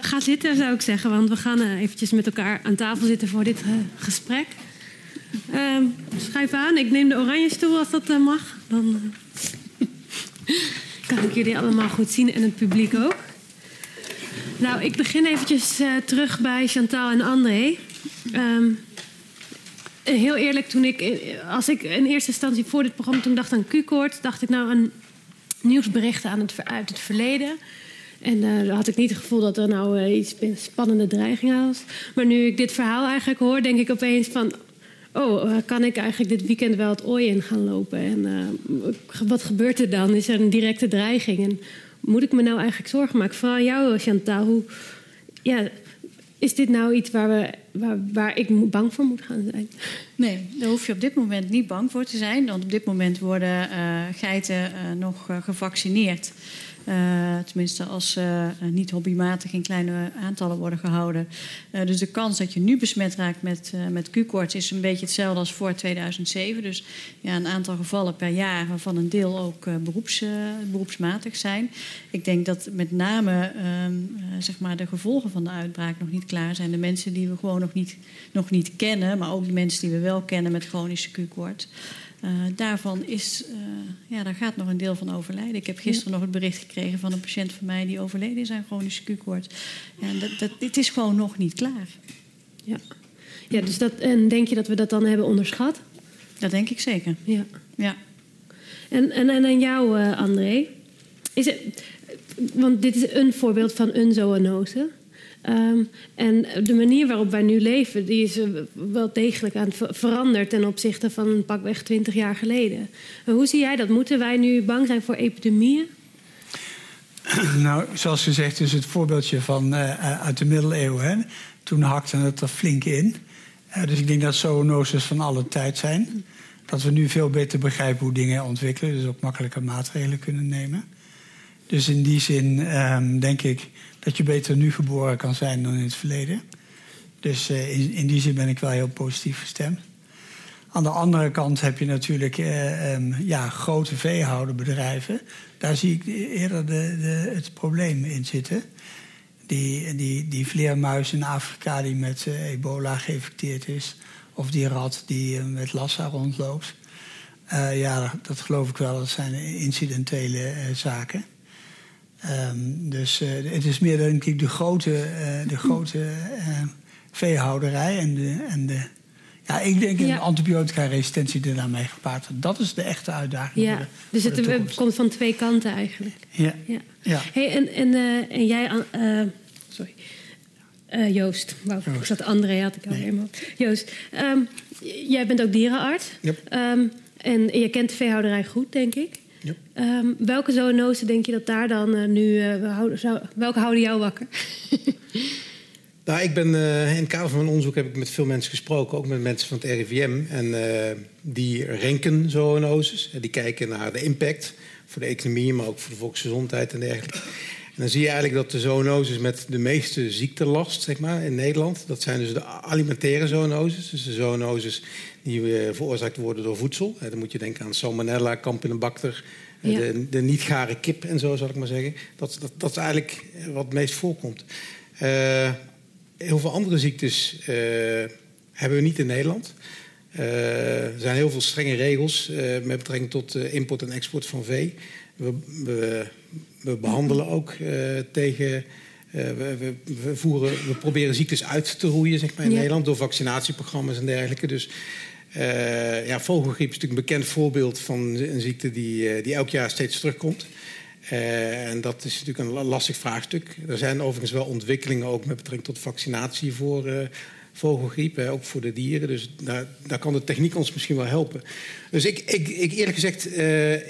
ga zitten, zou ik zeggen. Want we gaan uh, eventjes met elkaar aan tafel zitten voor dit gesprek. Uh, schuif aan. Ik neem de oranje stoel als dat mag. Dan kan ik jullie allemaal goed zien en het publiek ook. Nou, ik begin eventjes terug bij Chantal en André. Um, heel eerlijk, toen ik, als ik in eerste instantie voor dit programma toen dacht aan Q-koord, dacht ik nou aan nieuwsberichten aan het, uit het verleden. En uh, had ik niet het gevoel dat er nou uh, iets spannende dreiging was. Maar nu ik dit verhaal eigenlijk hoor, denk ik opeens van... oh, uh, kan ik eigenlijk dit weekend wel het ooi in gaan lopen? En wat gebeurt er dan? Is er een directe dreiging? En moet ik me nou eigenlijk zorgen maken? Vooral jou, Chantal, hoe... Ja, is dit nou iets waar, we, waar, waar ik bang voor moet gaan zijn? Nee, daar hoef je op dit moment niet bang voor te zijn. Want op dit moment worden geiten nog gevaccineerd. Uh, tenminste, als ze uh, niet hobbymatig in kleine aantallen worden gehouden. Dus de kans dat je nu besmet raakt met, met Q-koorts is een beetje hetzelfde als voor 2007. Dus ja, een aantal gevallen per jaar, waarvan een deel ook beroeps, beroepsmatig zijn. Ik denk dat met name ehm, zeg maar de gevolgen van de uitbraak nog niet klaar zijn. De mensen die we gewoon nog niet, nog niet kennen, maar ook de mensen die we wel kennen met chronische Q-koorts. Daarvan is ja, daar gaat nog een deel van overlijden. Ik heb gisteren nog het bericht gekregen van een patiënt van mij die overleden is aan chronische Q-koorts. Dat, dat, het is gewoon nog niet klaar. Ja. ja, dus dat, en denk je dat we dat dan hebben onderschat? Dat denk ik zeker. Ja. Ja. En, en, en aan jou, uh, André. Is het, want dit is een voorbeeld van een zoonose. Um, en de manier waarop wij nu leven, die is wel degelijk aan veranderd ten opzichte van pakweg 20 jaar geleden. Hoe zie jij dat? Moeten wij nu bang zijn voor epidemieën? Nou, zoals gezegd, is het voorbeeldje van, uh, uit de middeleeuwen. Toen hakte het er flink in. Dus ik denk dat zoonoses van alle tijd zijn. Dat we nu veel beter begrijpen hoe dingen ontwikkelen, dus ook makkelijker maatregelen kunnen nemen. Dus in die zin um, denk ik dat je beter nu geboren kan zijn dan in het verleden. Dus uh, in, die zin ben ik wel heel positief gestemd. Aan de andere kant heb je natuurlijk uh, um, ja, grote veehouderbedrijven. Daar zie ik eerder de, de, het probleem in zitten. Die, die, die vleermuis in Afrika die met uh, ebola geïnfecteerd is. Of die rat die met Lassa rondloopt. ja, dat geloof ik wel. Dat zijn incidentele zaken. Um, dus uh, het is meer denk ik de grote, uh, de grote uh, veehouderij en de, en de. Ja, ik denk ja. de antibiotica-resistentie die daarmee gepaard gaat. Dat is de echte uitdaging. Ja, de, dus het de komt van twee kanten eigenlijk. Ja. ja. ja. Hey, en, en, en jij, sorry. Joost, wow, Joost. ik zat André, had ik al nee. helemaal. Joost, um, jij bent ook dierenarts. Yep. Um, en je kent de veehouderij goed, denk ik. Ja. Um, welke zoonose denk je dat daar dan uh, nu... Uh, houden, zou, welke houden jou wakker? nou, ik ben, uh, in het kader van mijn onderzoek heb ik met veel mensen gesproken. Ook met mensen van het RIVM. En die renken zoonoses. Die kijken naar de impact voor de economie... maar ook voor de volksgezondheid en dergelijke. En dan zie je eigenlijk dat de zoonoses met de meeste ziektelast zeg maar, in Nederland... dat zijn dus de alimentaire zoonoses. Dus de zoonoses die veroorzaakt worden door voedsel. Dan moet je denken aan salmonella, campylobacter... Ja. De, de niet-gare kip en zo, zal ik maar zeggen. Dat, dat, dat is eigenlijk wat het meest voorkomt. Uh, heel veel andere ziektes uh, hebben we niet in Nederland. Uh, er zijn heel veel strenge regels met betrekking tot import en export van vee. We, we, we behandelen ook tegen... We, we, we, voeren, we proberen ziektes uit te roeien zeg maar, in ja. Nederland door vaccinatieprogramma's en dergelijke. Dus uh, ja, vogelgriep is natuurlijk een bekend voorbeeld van een ziekte die, uh, die elk jaar steeds terugkomt. Uh, en dat is natuurlijk een lastig vraagstuk. Er zijn overigens wel ontwikkelingen ook met betrekking tot vaccinatie voor vogelgriep, hè, ook voor de dieren. Dus daar, daar, kan de techniek ons misschien wel helpen. Dus ik, ik, ik eerlijk gezegd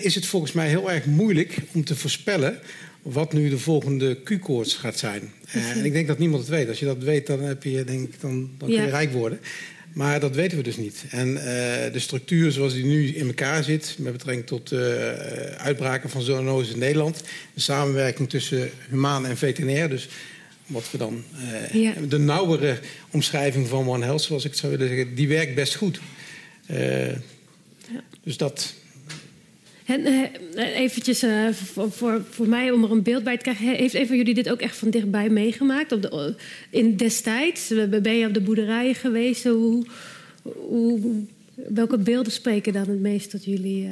is het volgens mij heel erg moeilijk om te voorspellen wat nu de volgende Q-koorts gaat zijn. en ik denk dat niemand het weet. Als je dat weet, dan, heb je, denk, dan, dan kun je rijk worden. Maar dat weten we dus niet. En uh, de structuur zoals die nu in elkaar zit, met betrekking tot uh, uitbraken van zoonoses in Nederland, de samenwerking tussen humaan en veterinair, dus wat we dan uh, ja. de nauwere omschrijving van One Health, zoals ik het zou willen zeggen, die werkt best goed. Ja. Dus dat, eventjes uh, voor, voor, voor, mij om er een beeld bij te krijgen. Heeft een van jullie dit ook echt van dichtbij meegemaakt? Op de, in destijds? Ben je op de boerderijen geweest? Hoe, hoe, welke beelden spreken dan het meest tot jullie? Uh...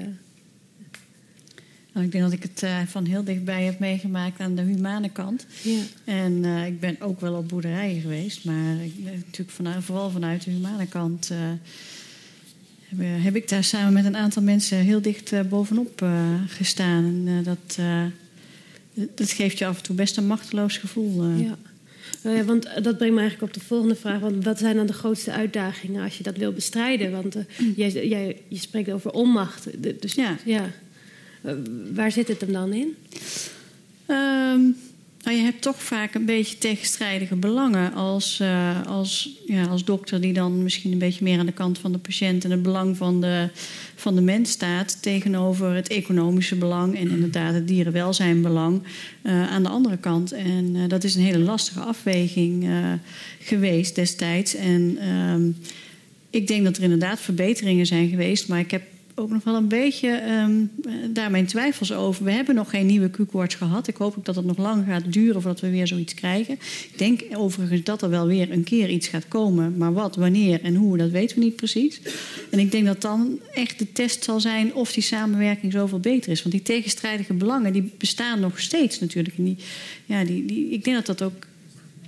Nou, ik denk dat ik het van heel dichtbij heb meegemaakt aan de humane kant. Ja. En ik ben ook wel op boerderijen geweest. Maar ik, natuurlijk vanuit, vooral vanuit de humane kant heb ik daar samen met een aantal mensen heel dicht uh, bovenop uh, gestaan. En, dat, dat geeft je af en toe best een machteloos gevoel. Ja. ja. want dat brengt me eigenlijk op de volgende vraag. Want wat zijn dan de grootste uitdagingen als je dat wil bestrijden? Want jij, jij, je spreekt over onmacht. Dus ja. ja. waar zit het hem dan in? Um, nou, je hebt toch vaak een beetje tegenstrijdige belangen als, uh, als, ja, als dokter die dan misschien een beetje meer aan de kant van de patiënt en het belang van de, van de mens staat tegenover het economische belang en inderdaad het dierenwelzijnbelang uh, aan de andere kant. En uh, dat is een hele lastige afweging geweest destijds. En ik denk dat er inderdaad verbeteringen zijn geweest, maar ik heb ook nog wel een beetje um, daar mijn twijfels over. We hebben nog geen nieuwe Q-koorts gehad. Ik hoop ook dat het nog lang gaat duren voordat we weer zoiets krijgen. Ik denk overigens dat er wel weer een keer iets gaat komen. Maar wat, wanneer en hoe, dat weten we niet precies. En ik denk dat dan echt de test zal zijn of die samenwerking zoveel beter is. Want die tegenstrijdige belangen die bestaan nog steeds natuurlijk. En die, ja, die, die, ik denk dat dat ook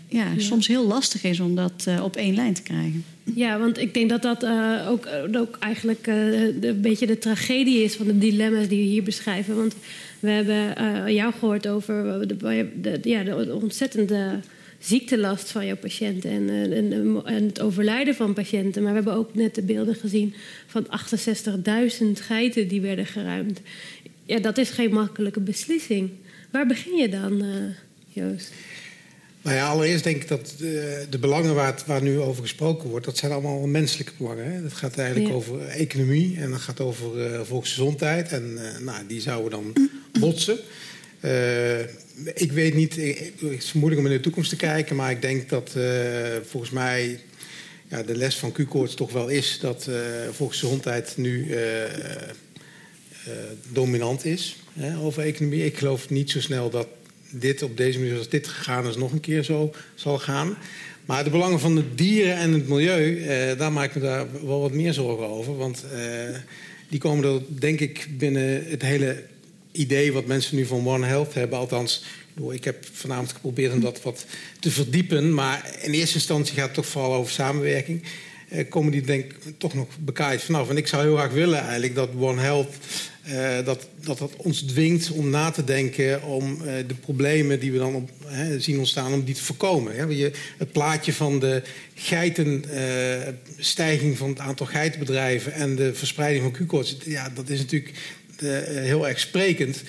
ja, soms heel lastig is om dat uh, op één lijn te krijgen. Ja, want ik denk dat dat uh, ook, eh, ook eigenlijk de, een beetje de tragedie is van de dilemma's die we hier beschrijven. Want we hebben jou gehoord over de, de, ja, de ontzettende ziektelast van jouw patiënten en, en, en, het overlijden van patiënten. Maar we hebben ook net de beelden gezien van 68.000 geiten die werden geruimd. Ja, dat is geen makkelijke beslissing. Waar begin je dan, Joost? Nou ja, allereerst denk ik dat de, de belangen waar, het, waar, nu over gesproken wordt, dat zijn allemaal menselijke belangen. Hè? Dat gaat eigenlijk over economie en dat gaat over uh, volksgezondheid. En uh, nou, die zouden dan botsen. Uh, ik weet niet, het is moeilijk om in de toekomst te kijken, maar ik denk dat volgens mij ja, de les van Q-koorts toch wel is dat volksgezondheid nu dominant is hè, over economie. Ik geloof niet zo snel dat dit op deze manier zoals dit gegaan is nog een keer zo zal gaan. Maar de belangen van de dieren en het milieu, eh, daar maak ik me daar wel wat meer zorgen over. Want eh, die komen er denk ik binnen het hele idee wat mensen nu van One Health hebben. Althans, ik heb vanavond geprobeerd om dat wat te verdiepen. Maar in eerste instantie gaat het toch vooral over samenwerking. Eh, komen die denk ik toch nog bekaaid vanaf. En ik zou heel graag willen eigenlijk dat One Health uh, dat, dat ons dwingt om na te denken om uh, de problemen die we dan op, hè, zien ontstaan, om die te voorkomen. Hè. Je, het plaatje van de geitenstijging van het aantal geitenbedrijven en de verspreiding van Q-koorts, ja, dat is natuurlijk heel erg sprekend.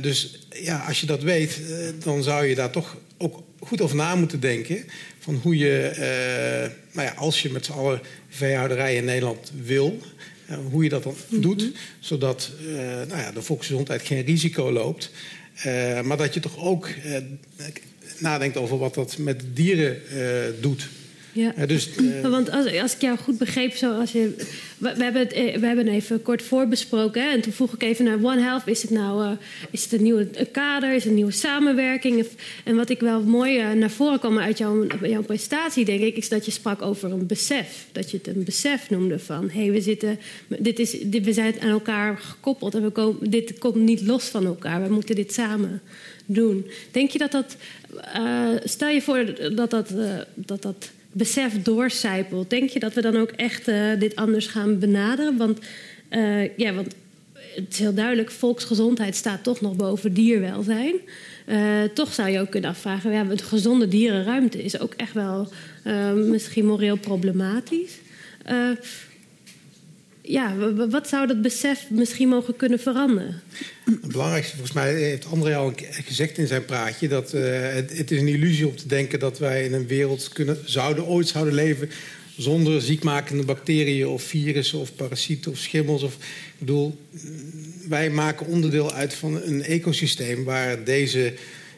dus ja, als je dat weet, dan zou je daar toch ook goed over na moeten denken. Van hoe je, nou ja, als je met z'n allen veehouderij in Nederland wil, uh, hoe je dat dan mm -hmm. doet, zodat uh, nou ja, de volksgezondheid geen risico loopt. Maar dat je toch ook nadenkt over wat dat met dieren doet. Ja, dus, uh, want als, als, ik jou goed begreep, zoals je, we, we, hebben het, we hebben even kort voorbesproken. Hè, en toen vroeg ik even naar One Health. Is het nou uh, is het een nieuwe kader? Is het een nieuwe samenwerking? En wat ik wel mooi uh, naar voren kwam uit jouw, jouw presentatie, denk ik, is dat je sprak over een besef. Dat je het een besef noemde van: hé, hey, we, zitten, dit is, dit, we zijn aan elkaar gekoppeld en we komen, dit komt niet los van elkaar. We moeten dit samen doen. Denk je dat dat. stel je voor dat dat. dat, dat besef doorcijpelt. Denk je dat we dan ook echt uh, dit anders gaan benaderen? Want, uh, ja, want het is heel duidelijk, volksgezondheid staat toch nog boven dierwelzijn. Uh, toch zou je ook kunnen afvragen, ja, een gezonde dierenruimte is ook echt wel misschien moreel problematisch ja, wat zou dat besef misschien mogen kunnen veranderen? Het belangrijkste, volgens mij heeft André al gezegd in zijn praatje... dat uh, het, is een illusie om te denken dat wij in een wereld kunnen, zouden, ooit zouden leven... zonder ziekmakende bacteriën of virussen of parasieten of schimmels. Of, ik bedoel, wij maken onderdeel uit van een ecosysteem... waar deze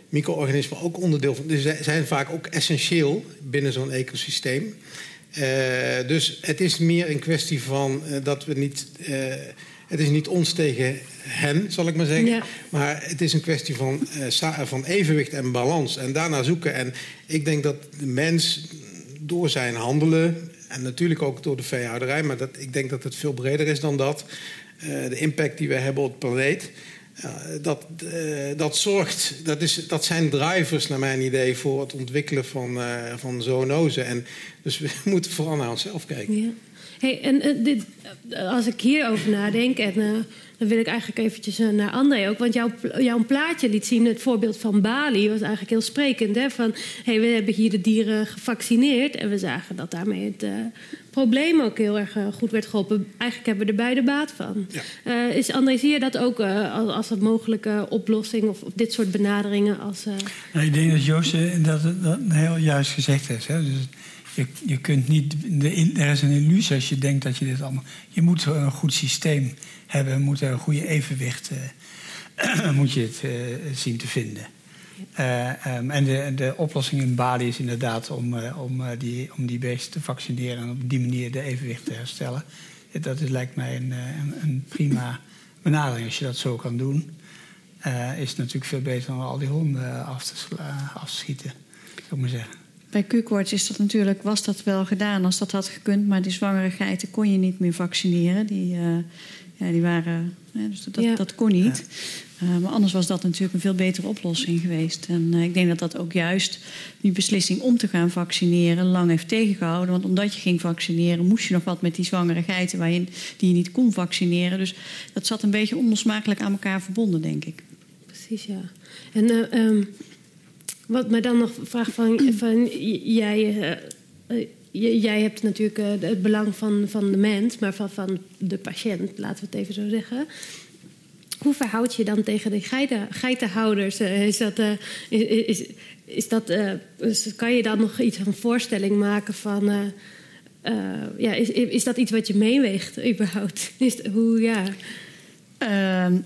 micro-organismen ook onderdeel van... Dus zijn vaak ook essentieel binnen zo'n ecosysteem... Uh, dus het is meer een kwestie van uh, dat we niet. Uh, het is niet ons tegen hen, zal ik maar zeggen. Ja. Maar het is een kwestie van, van evenwicht en balans. En daarna zoeken. En ik denk dat de mens door zijn handelen. En natuurlijk ook door de veehouderij. Maar dat, ik denk dat het veel breder is dan dat. de impact die we hebben op de planeet. Dat, uh, dat zorgt, dat, is, dat zijn drivers naar mijn idee voor het ontwikkelen van, uh, van zoonozen. En dus we moeten vooral naar onszelf kijken. Ja. Hey, en uh, dit, als ik hierover nadenk, en dan wil ik eigenlijk eventjes naar André ook. Want jouw, jouw plaatje liet zien, het voorbeeld van Bali, was eigenlijk heel sprekend. Hè? Van, hey, we hebben hier de dieren gevaccineerd en we zagen dat daarmee het probleem ook heel erg goed werd geholpen. Eigenlijk hebben we er beide baat van. Ja. Uh, is André, zie je dat ook uh, als, als een mogelijke oplossing of, of, dit soort benaderingen? Als, uh... nou, ik denk dat Joost dat, dat heel juist gezegd heeft. Hè? Dus je, je kunt niet, er is een illusie als je denkt dat je dit allemaal. Je moet een goed systeem hebben, moet een goede evenwicht moet je het zien te vinden. Uh, um, en de, de, oplossing in Bali is inderdaad om, om, die, om die beesten te vaccineren en op die manier de evenwicht te herstellen. dat is, lijkt mij een, een, een prima benadering. Als je dat zo kan doen, is het natuurlijk veel beter dan al die honden af te, afschieten, zou ik maar zeggen. Bij Q-koorts is dat natuurlijk, was dat wel gedaan als dat had gekund, maar die zwangere geiten kon je niet meer vaccineren. Die, uh, ja, die waren, dus dat, ja. dat, kon niet. Uh, maar anders was dat natuurlijk een veel betere oplossing geweest. En uh, ik denk dat dat ook juist die beslissing om te gaan vaccineren lang heeft tegengehouden. Want omdat je ging vaccineren, moest je nog wat met die zwangere geiten waar je, die je niet kon vaccineren. Dus dat zat een beetje onlosmakelijk aan elkaar verbonden, denk ik. Precies, ja. En um, wat mij dan nog vraagt van, van jij, uh, jij hebt natuurlijk uh, het belang van, van de mens, maar van, van de patiënt, laten we het even zo zeggen. Hoe verhoud je dan tegen de geiten, geitenhouders? Is dat, is, is, dat, kan je dan nog iets van voorstelling maken van. ja, is, is dat iets wat je meeweegt überhaupt? Hoe, ja. Uh,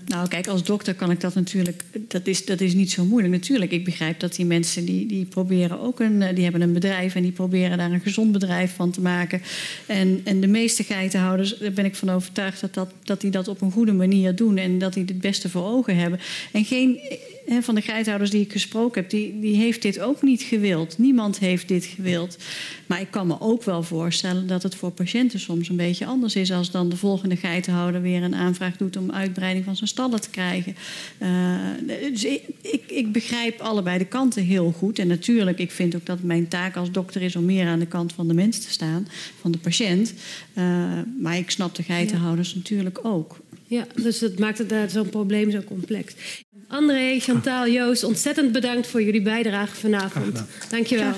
nou, kijk, als dokter kan ik dat natuurlijk. Dat is, dat is niet zo moeilijk. Natuurlijk, ik begrijp dat die mensen die, die proberen ook een. Eh, die hebben een bedrijf en die proberen daar een gezond bedrijf van te maken. En, en de meeste geitenhouders, daar ben ik van overtuigd dat, dat, dat die dat op een goede manier doen en dat die het beste voor ogen hebben. En geen van de geithouders die ik gesproken heb, die, die heeft dit ook niet gewild. Niemand heeft dit gewild. Maar ik kan me ook wel voorstellen dat het voor patiënten soms een beetje anders is als dan de volgende geitenhouder weer een aanvraag doet om uitbreiding van zijn stallen te krijgen. Uh, dus ik, ik, begrijp allebei de kanten heel goed. En natuurlijk, ik vind ook dat mijn taak als dokter is om meer aan de kant van de mens te staan, van de patiënt. Uh, maar ik snap de geitenhouders natuurlijk ook. Ja, dus dat maakt het zo'n probleem zo complex. André, Chantal, Joost, ontzettend bedankt voor jullie bijdrage vanavond. Dankjewel.